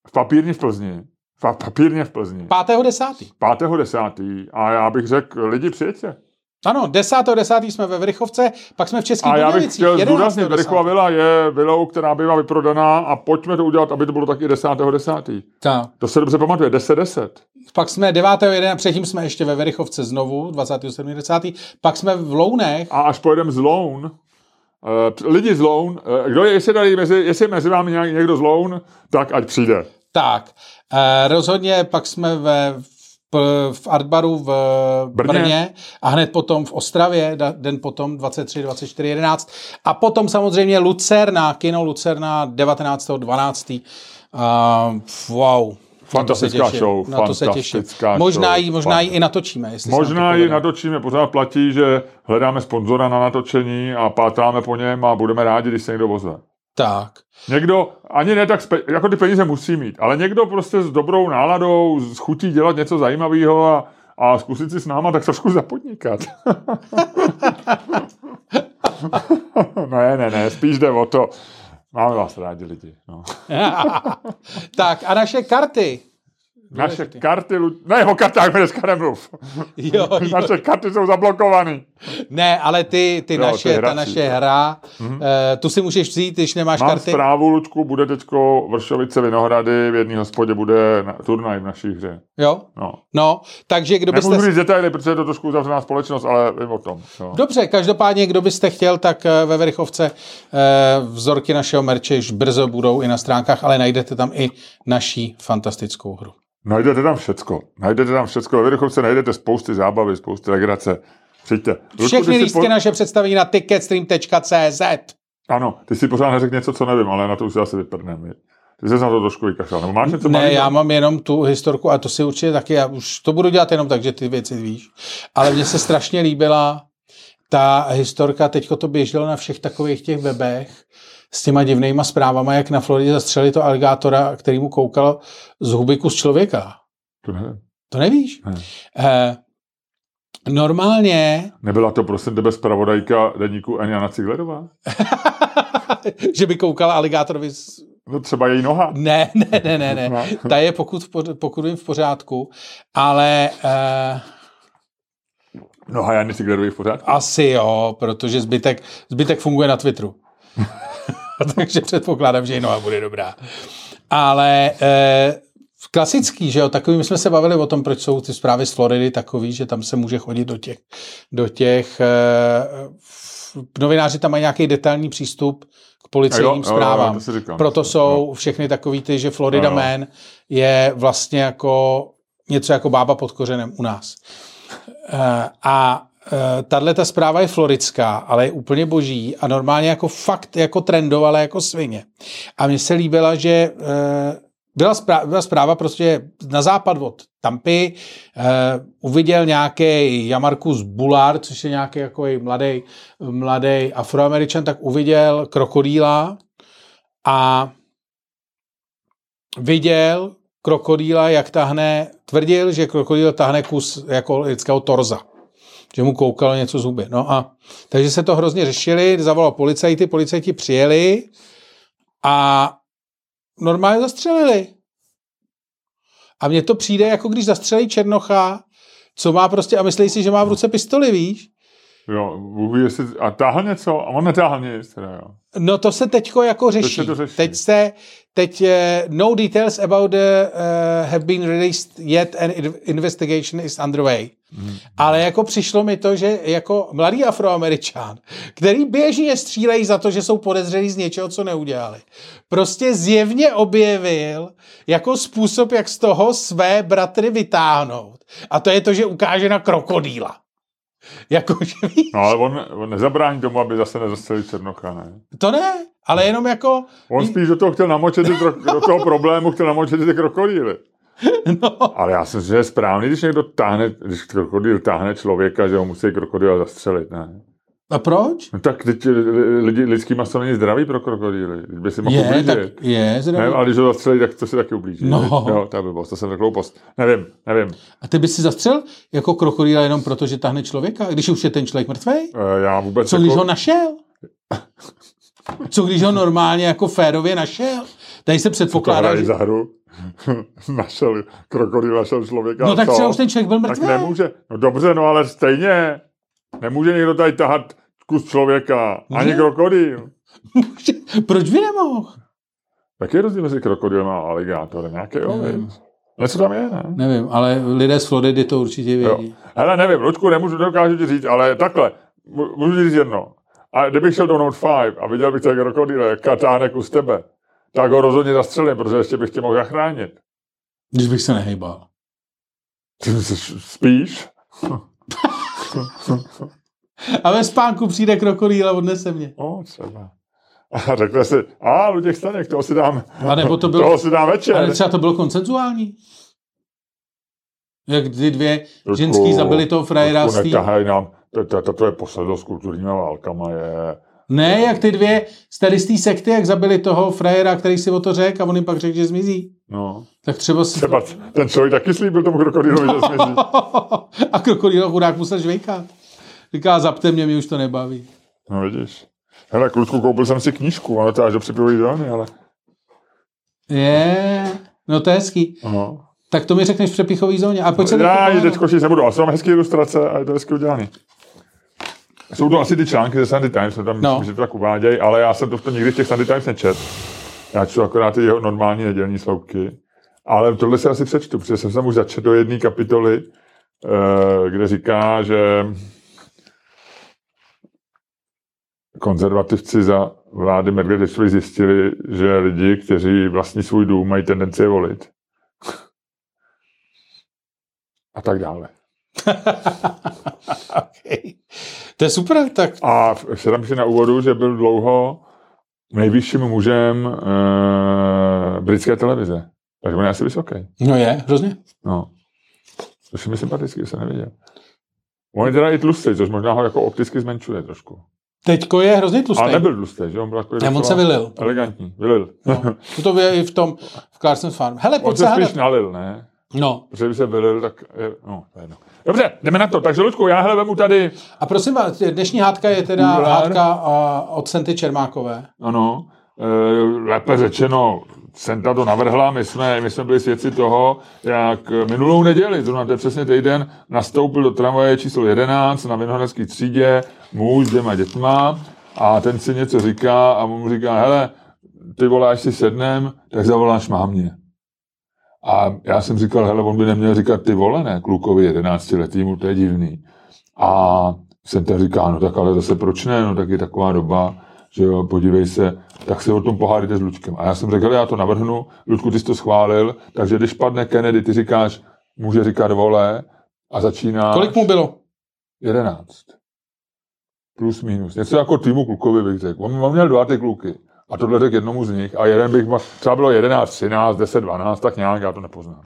V papírně v Plzni. V papírně v Plzni. 5.10. 5.10. A já bych řekl, lidi přijďte. Ano, 10.10. jsme ve Vrychovce, pak jsme v Českých A já bych chtěl zdůraznit, 11.10.. Rychlá vila je vilou, která bývá vyprodaná a pojďme to udělat, aby to bylo taky 10.10. Tak. To se dobře pamatuje, 10.10. Pak jsme 9.11. předtím jsme ještě ve Verychovce znovu, 27.10. Pak jsme v Lounech, A až pojedeme z Loun, Uh, lidi z Loun, uh, kdo je, jestli, tady mezi, jestli je mezi vámi někdo z Loun, tak ať přijde. tak, eh, rozhodně pak jsme ve, v, v Artbaru v Brně. Brně. a hned potom v Ostravě, da- den potom 23, 24, 11 a potom samozřejmě Lucerna, kino Lucerna 19.12. Uh, wow. Fantastická těším, show, Na to se těším. Možná show, ji, možná ji i natočíme. Jestli Možná ji natočíme, pořád platí, že hledáme sponzora na natočení a pátráme po něm a budeme rádi, když se někdo ozve. Tak. Někdo, ani ne tak, spe, jako ty peníze musí mít, ale někdo prostě s dobrou náladou, s chutí dělat něco zajímavého a, a zkusit si s náma tak trošku zapodnikat. ne, ne, ne, spíš jde o to. Máme vás rádi lidi. No. tak a naše karty. Naše karty, ne, o kartách mi dneska nemluv. Jo, jo. Naše karty jsou zablokovaný. Ne, ale ty, ty Jo, naše, ty ta hrací, naše jo. hra, mm-hmm. tu si můžeš vzít, když nemáš Mám karty. zprávu, Lučku, bude teďko Vršovice Vinohrady, v jedné hospodě bude na, turnaj v naší hře. Jo, No. no, takže kdo byste... Nemůžu říct detaily, protože je to trošku uzavřená společnost, ale vím o tom. Jo. Dobře, každopádně, kdo byste chtěl, tak eh, ve Verichovce eh, vzorky našeho merče brzo budou i na stránkách, ale najdete tam i naší fantastickou hru. Najdete tam všecko. Najdete tam všecko. Ve Věrchovce najdete spousty zábavy, spousty legrace. Přijďte. Luďku, Všechny lístky naše představení na ticketstream.cz. Ano, ty si pořád neřekl něco, co nevím, ale na to už se asi vyprdneme. Ty jsi na to trošku vykašlal. Nebo máš něco Ne, malého? já mám jenom tu historku a to si určitě taky, já už to budu dělat jenom tak, že ty věci víš. Ale mně se strašně líbila ta historka, teďko to běželo na všech takových těch webech s těma divnýma zprávama, jak na Floridě zastřelili to aligátora, který mu koukal z huby kus člověka. To nevím. To nevíš? Ne. Eh, normálně, Nebyla to prosím tebe zpravodajka deníku N. Jana Ciglerová? že by koukal aligátorovi z... No třeba její noha. Ne, ne, ne, ne, ne. No. Ta je pokud, pokud vím v pořádku, ale eh, Noha Jany Ciglerový v pořádku. Asi jo, protože zbytek, zbytek funguje na Twitteru. Takže předpokládám, že i Noha bude dobrá. Ale eh, klasický, že jo, takový, my jsme se bavili o tom, proč jsou ty zprávy z Floridy takový, že tam se může chodit do těch, do těch eh, novináři tam mají nějaký detailní přístup k policejním jo, jo, jo, zprávám. to si říkám. Proto jsou všechny takový ty, že Florida Jo, jo. Man je vlastně jako něco jako bába pod kořenem u nás. Eh, A tahle ta zpráva je floridská, ale je úplně boží a normálně jako fakt jako trendovala jako svině. A mně se líbila, že eh, byla, zpráva, byla zpráva prostě na západ od Tampy, uh, uviděl nějaký Jamarkus Bular, což je nějaký jako mladý, mladý afroameričan, tak uviděl krokodýla a viděl krokodýla, jak tahne, tvrdil, že krokodýl tahne kus jako lidského torza že mu koukalo něco zuby. No a takže se to hrozně řešili, zavolal policajty, policajti přijeli a normálně zastřelili. A mně to přijde, jako když zastřelí Černocha, co má prostě, a myslí si, že má v ruce pistoli, víš? Jo, Bůh jestli, a táhl něco? A on netáhl nic, teda jo. No to se teďko jako řeší. se to řeší. Teď se, teď uh, no details about the, uh, have been released yet and investigation is underway. Hmm. Ale jako přišlo mi to, že jako mladý afroameričan, který běžně střílejí za to, že jsou podezřelí z něčeho, co neudělali, prostě zjevně objevil jako způsob, jak z toho své bratry vytáhnout. A to je to, že ukáže na krokodýla. Jako, že víš? No ale on, on nezabrání tomu, aby zase nezastřelil Černocha, ne? To ne, ale jenom jako... On spíš do toho chtěl namočit, do toho problému chtěl namočit ty krokodýly. No. Ale já si myslím, že je správný, když někdo táhne, když krokodýl táhne člověka, že ho musí krokodýl zastřelit, ne? A proč? No tak teď lidi, lidský maso není zdravý pro krokodýly. By si mohl ublížit. tak je zdravý. Ne, ale když ho zastřelí, tak to si taky ublíží. No. Jo, to je blbost, to jsem řekl post. Nevím, nevím. A ty bys si zastřel jako krokodýla jenom proto, že tahne člověka, když už je ten člověk mrtvý? E, já vůbec Co jako... když ho našel? Co když ho normálně jako férově našel? Tady se předpokládá, že... za hru? našel, krokodýl našel člověka. No tak co? třeba už ten člověk byl mrtvý. Tak nemůže. No dobře, no ale stejně. Nemůže někdo tady tahat kus člověka. Může? Ani krokodýl. Proč by nemohl? Jaký je rozdíl mezi krokodýlem a aligátorem? Nějaký jo, Nevím. Něco tam je, ne? Nevím, ale lidé z Floridy to určitě Jo. vědí. Hele, nevím, Luďku, nemůžu, dokážu ti říct, ale takhle, můžu ti říct jedno. A kdybych šel do Note 5 a viděl bych ten krokodýl, jak katáne kus tebe, tak ho rozhodně zastřelím, protože ještě bych tě mohl zachránit. Když bych se nehejbal. Ty spíš? A ve spánku přijde krokodýl a odnese mě. No, třeba. A řekne si, a Luděk Staněk, toho si dám, A nebo to bylo, toho si dám večer. ale třeba to bylo koncenzuální. Jak ty dvě ženský zabili toho frajera Ludku, z tý... netahaj nám, to, to, to, to je poslednost s kulturníma válkama, je... Ne, jak ty dvě z tady z té sekty, jak zabili toho frajera, který si o to řekl a on jim pak řekl, že zmizí. No. Tak třeba si... Třeba ten člověk taky slíbil tomu krokodýlovi, že zmizí. a krokodýl chudák musel žvejkat. Říká, zapte mě, mě už to nebaví. No vidíš. Hele, klučku, koupil jsem si knížku, ale to až do připravy zóny, ale... Je, no to je hezký. No. Tak to mi řekneš v přepichový zóně. A pojď se Já teď ji teď košit nebudu, ale jsou tam hezké ilustrace a je to hezky udělaný. Jsou to asi ty články ze Sunday Times, tam No. myslím, že to tak uvádějí, ale já jsem to v tom nikdy v těch Sunday Times nečet. Já čtu akorát ty jeho normální nedělní sloupky. Ale tohle si asi přečtu, protože jsem tam už začet do jedné kapitoly, eh, kde říká, že konzervativci za vlády Medvedečovy zjistili, že lidi, kteří vlastní svůj dům, mají tendenci volit. A tak dále. okay. To je super, tak A se tam píše na úvodu, že byl dlouho nejvyšším mužem e, britské televize. Takže on je asi vysoký. no je, hrozně. No. Což je mi sympatický, že jsem neviděl. On je teda i tlustý, což možná ho jako opticky zmenšuje trošku. Teďko je hrozně tlustý. Ale nebyl tlustý, že on byl takový Ne, on se vylil. Elegantní, vylil. No. To je i v tom, v Carson Farm. Hele, on pojď se se spíš nalil, ne? No. Protože by se vylil, tak je, no, jedno. Dobře, jdeme na to. Takže, Luďku, já hele vemu tady, A prosím vás, dnešní hádka je teda Úrar. hádka a, od Senty Čermákové. ano, e, lépe řečeno, Senta to navrhla, my jsme, my jsme byli svědci toho, jak minulou neděli, zrovna to je přesně týden, nastoupil do tramvaje číslo 11 na Vinohradské třídě muž s dvěma dětma a ten si něco říká a mu říká, hele, ty voláš si sednem, tak zavoláš mámě. A já jsem říkal, hele, on by neměl říkat ty vole, ne, klukovi 11 letýmu, to je divný. A Senta říká, no tak ale zase proč ne, no tak je taková doba, že jo, podívej se, tak se o tom pohádejte s Lučkem. A já jsem řekl, já to navrhnu, Lučku, ty jsi to schválil, takže když padne Kennedy, ty říkáš, může říkat vole a začíná Kolik mu bylo? 11. Plus minus. Něco jako týmu klukovi bych řekl. On, on měl dva ty kluky. A tohle řekl jednomu z nich. A jeden bych, třeba bylo 11, 13, 10, 12, tak nějak, já to nepoznám.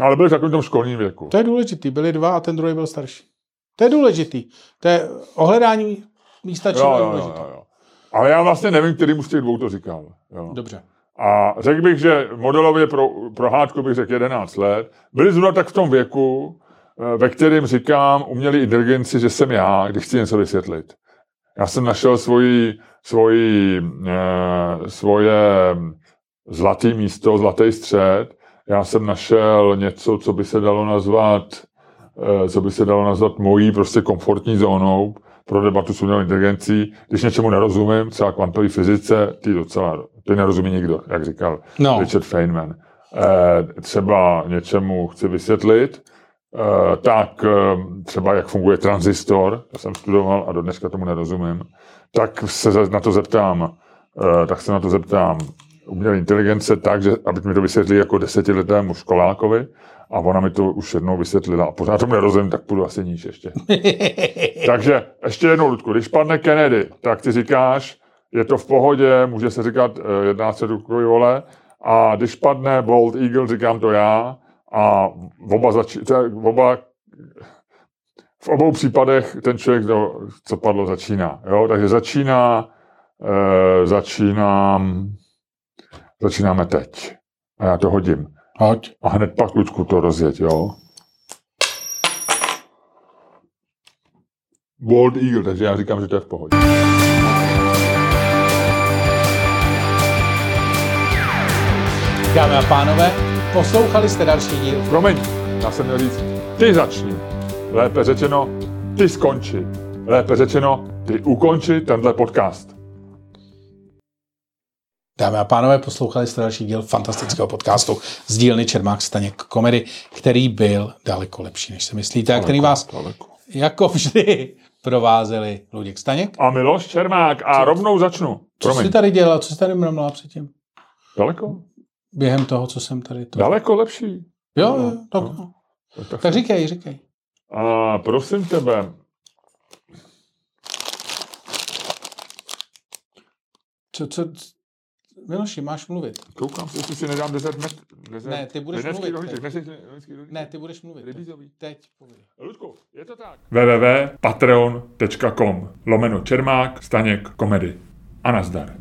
Ale byl v takovém tom školním věku. To je důležitý, byli dva a ten druhý byl starší. To je důležitý. To je ohledání místa činu Jo, jo, jo, jo. Ale já vlastně nevím, který z těch dvou to říkal. Jo. Dobře. A řekl bych, že modelově pro, pro hádku bych řekl 11 let. Byli zrovna tak v tom věku, eh, ve kterém říkám umělý inteligenci, že jsem já, když chci něco vysvětlit. Já jsem našel svoji, svoji, eh, svoje zlatý místo, zlatý střed. Já jsem našel něco, co by se dalo nazvat, eh, co by se dalo nazvat mojí prostě komfortní zónou pro debatu s umělou inteligencí. Když něčemu nerozumím, třeba kvantové fyzice, ty docela, ty nerozumí nikdo, jak říkal No. Richard Feynman. Eh, třeba něčemu chci vysvětlit, tak eh, třeba jak funguje tranzistor, to jsem studoval a do dneska tomu nerozumím, tak se na to zeptám, eh, tak se na to zeptám umělé inteligence tak, že aby mi to vysvětlili jako desetiletému školákovi a ona mi to už jednou vysvětlila a pořád tomu nerozumím, tak půjdu asi níž ještě. Takže ještě jednou, Ludku, když padne Kennedy, tak ty říkáš, je to v pohodě, může se říkat, eh, jedná se Dukovi vole, a když padne Bold Eagle, říkám to já, a oba, zači- te- oba v obou případech ten člověk, kdo, co padlo, začíná. Jo? Takže začíná, e, začínám, začínáme teď. A já to hodím. Hoď. A hned pak, Luďku, to rozjet, jo? Bold Eagle, takže já říkám, že to je v pohodě. Dámy a pánové, poslouchali jste další díl. Promiň, já jsem měl říct, ty začni. Lépe řečeno, ty skonči. Lépe řečeno, ty ukonči tenhle podcast. Dámy a pánové, poslouchali jste další díl fantastického podcastu z dílny Čermák Staněk komedy, který byl daleko lepší, než si myslíte, a který vás Daleko. jako vždy provázeli Luděk Staněk. A Miloš Čermák a rovnou začnu. Co Promiň, jsi tady dělal? Co jsi tady mrmlal předtím? daleko? Během toho, co jsem tady to... Daleko lepší. Jo, No, jo, tak, no. Tak, tak říkej, říkej. A prosím tebe, Co, co, Miloši, máš mluvit. koukám se, jestli si nedám 10 met. 10, Ne, ty budeš mluvit rohlíček, teď. rohlíček. Ne, ty budeš mluvit. Rybízový. Teď. Ludku, je to tak. www.patreon.com lomeno Čermák, Staněk, komedy. A nazdar.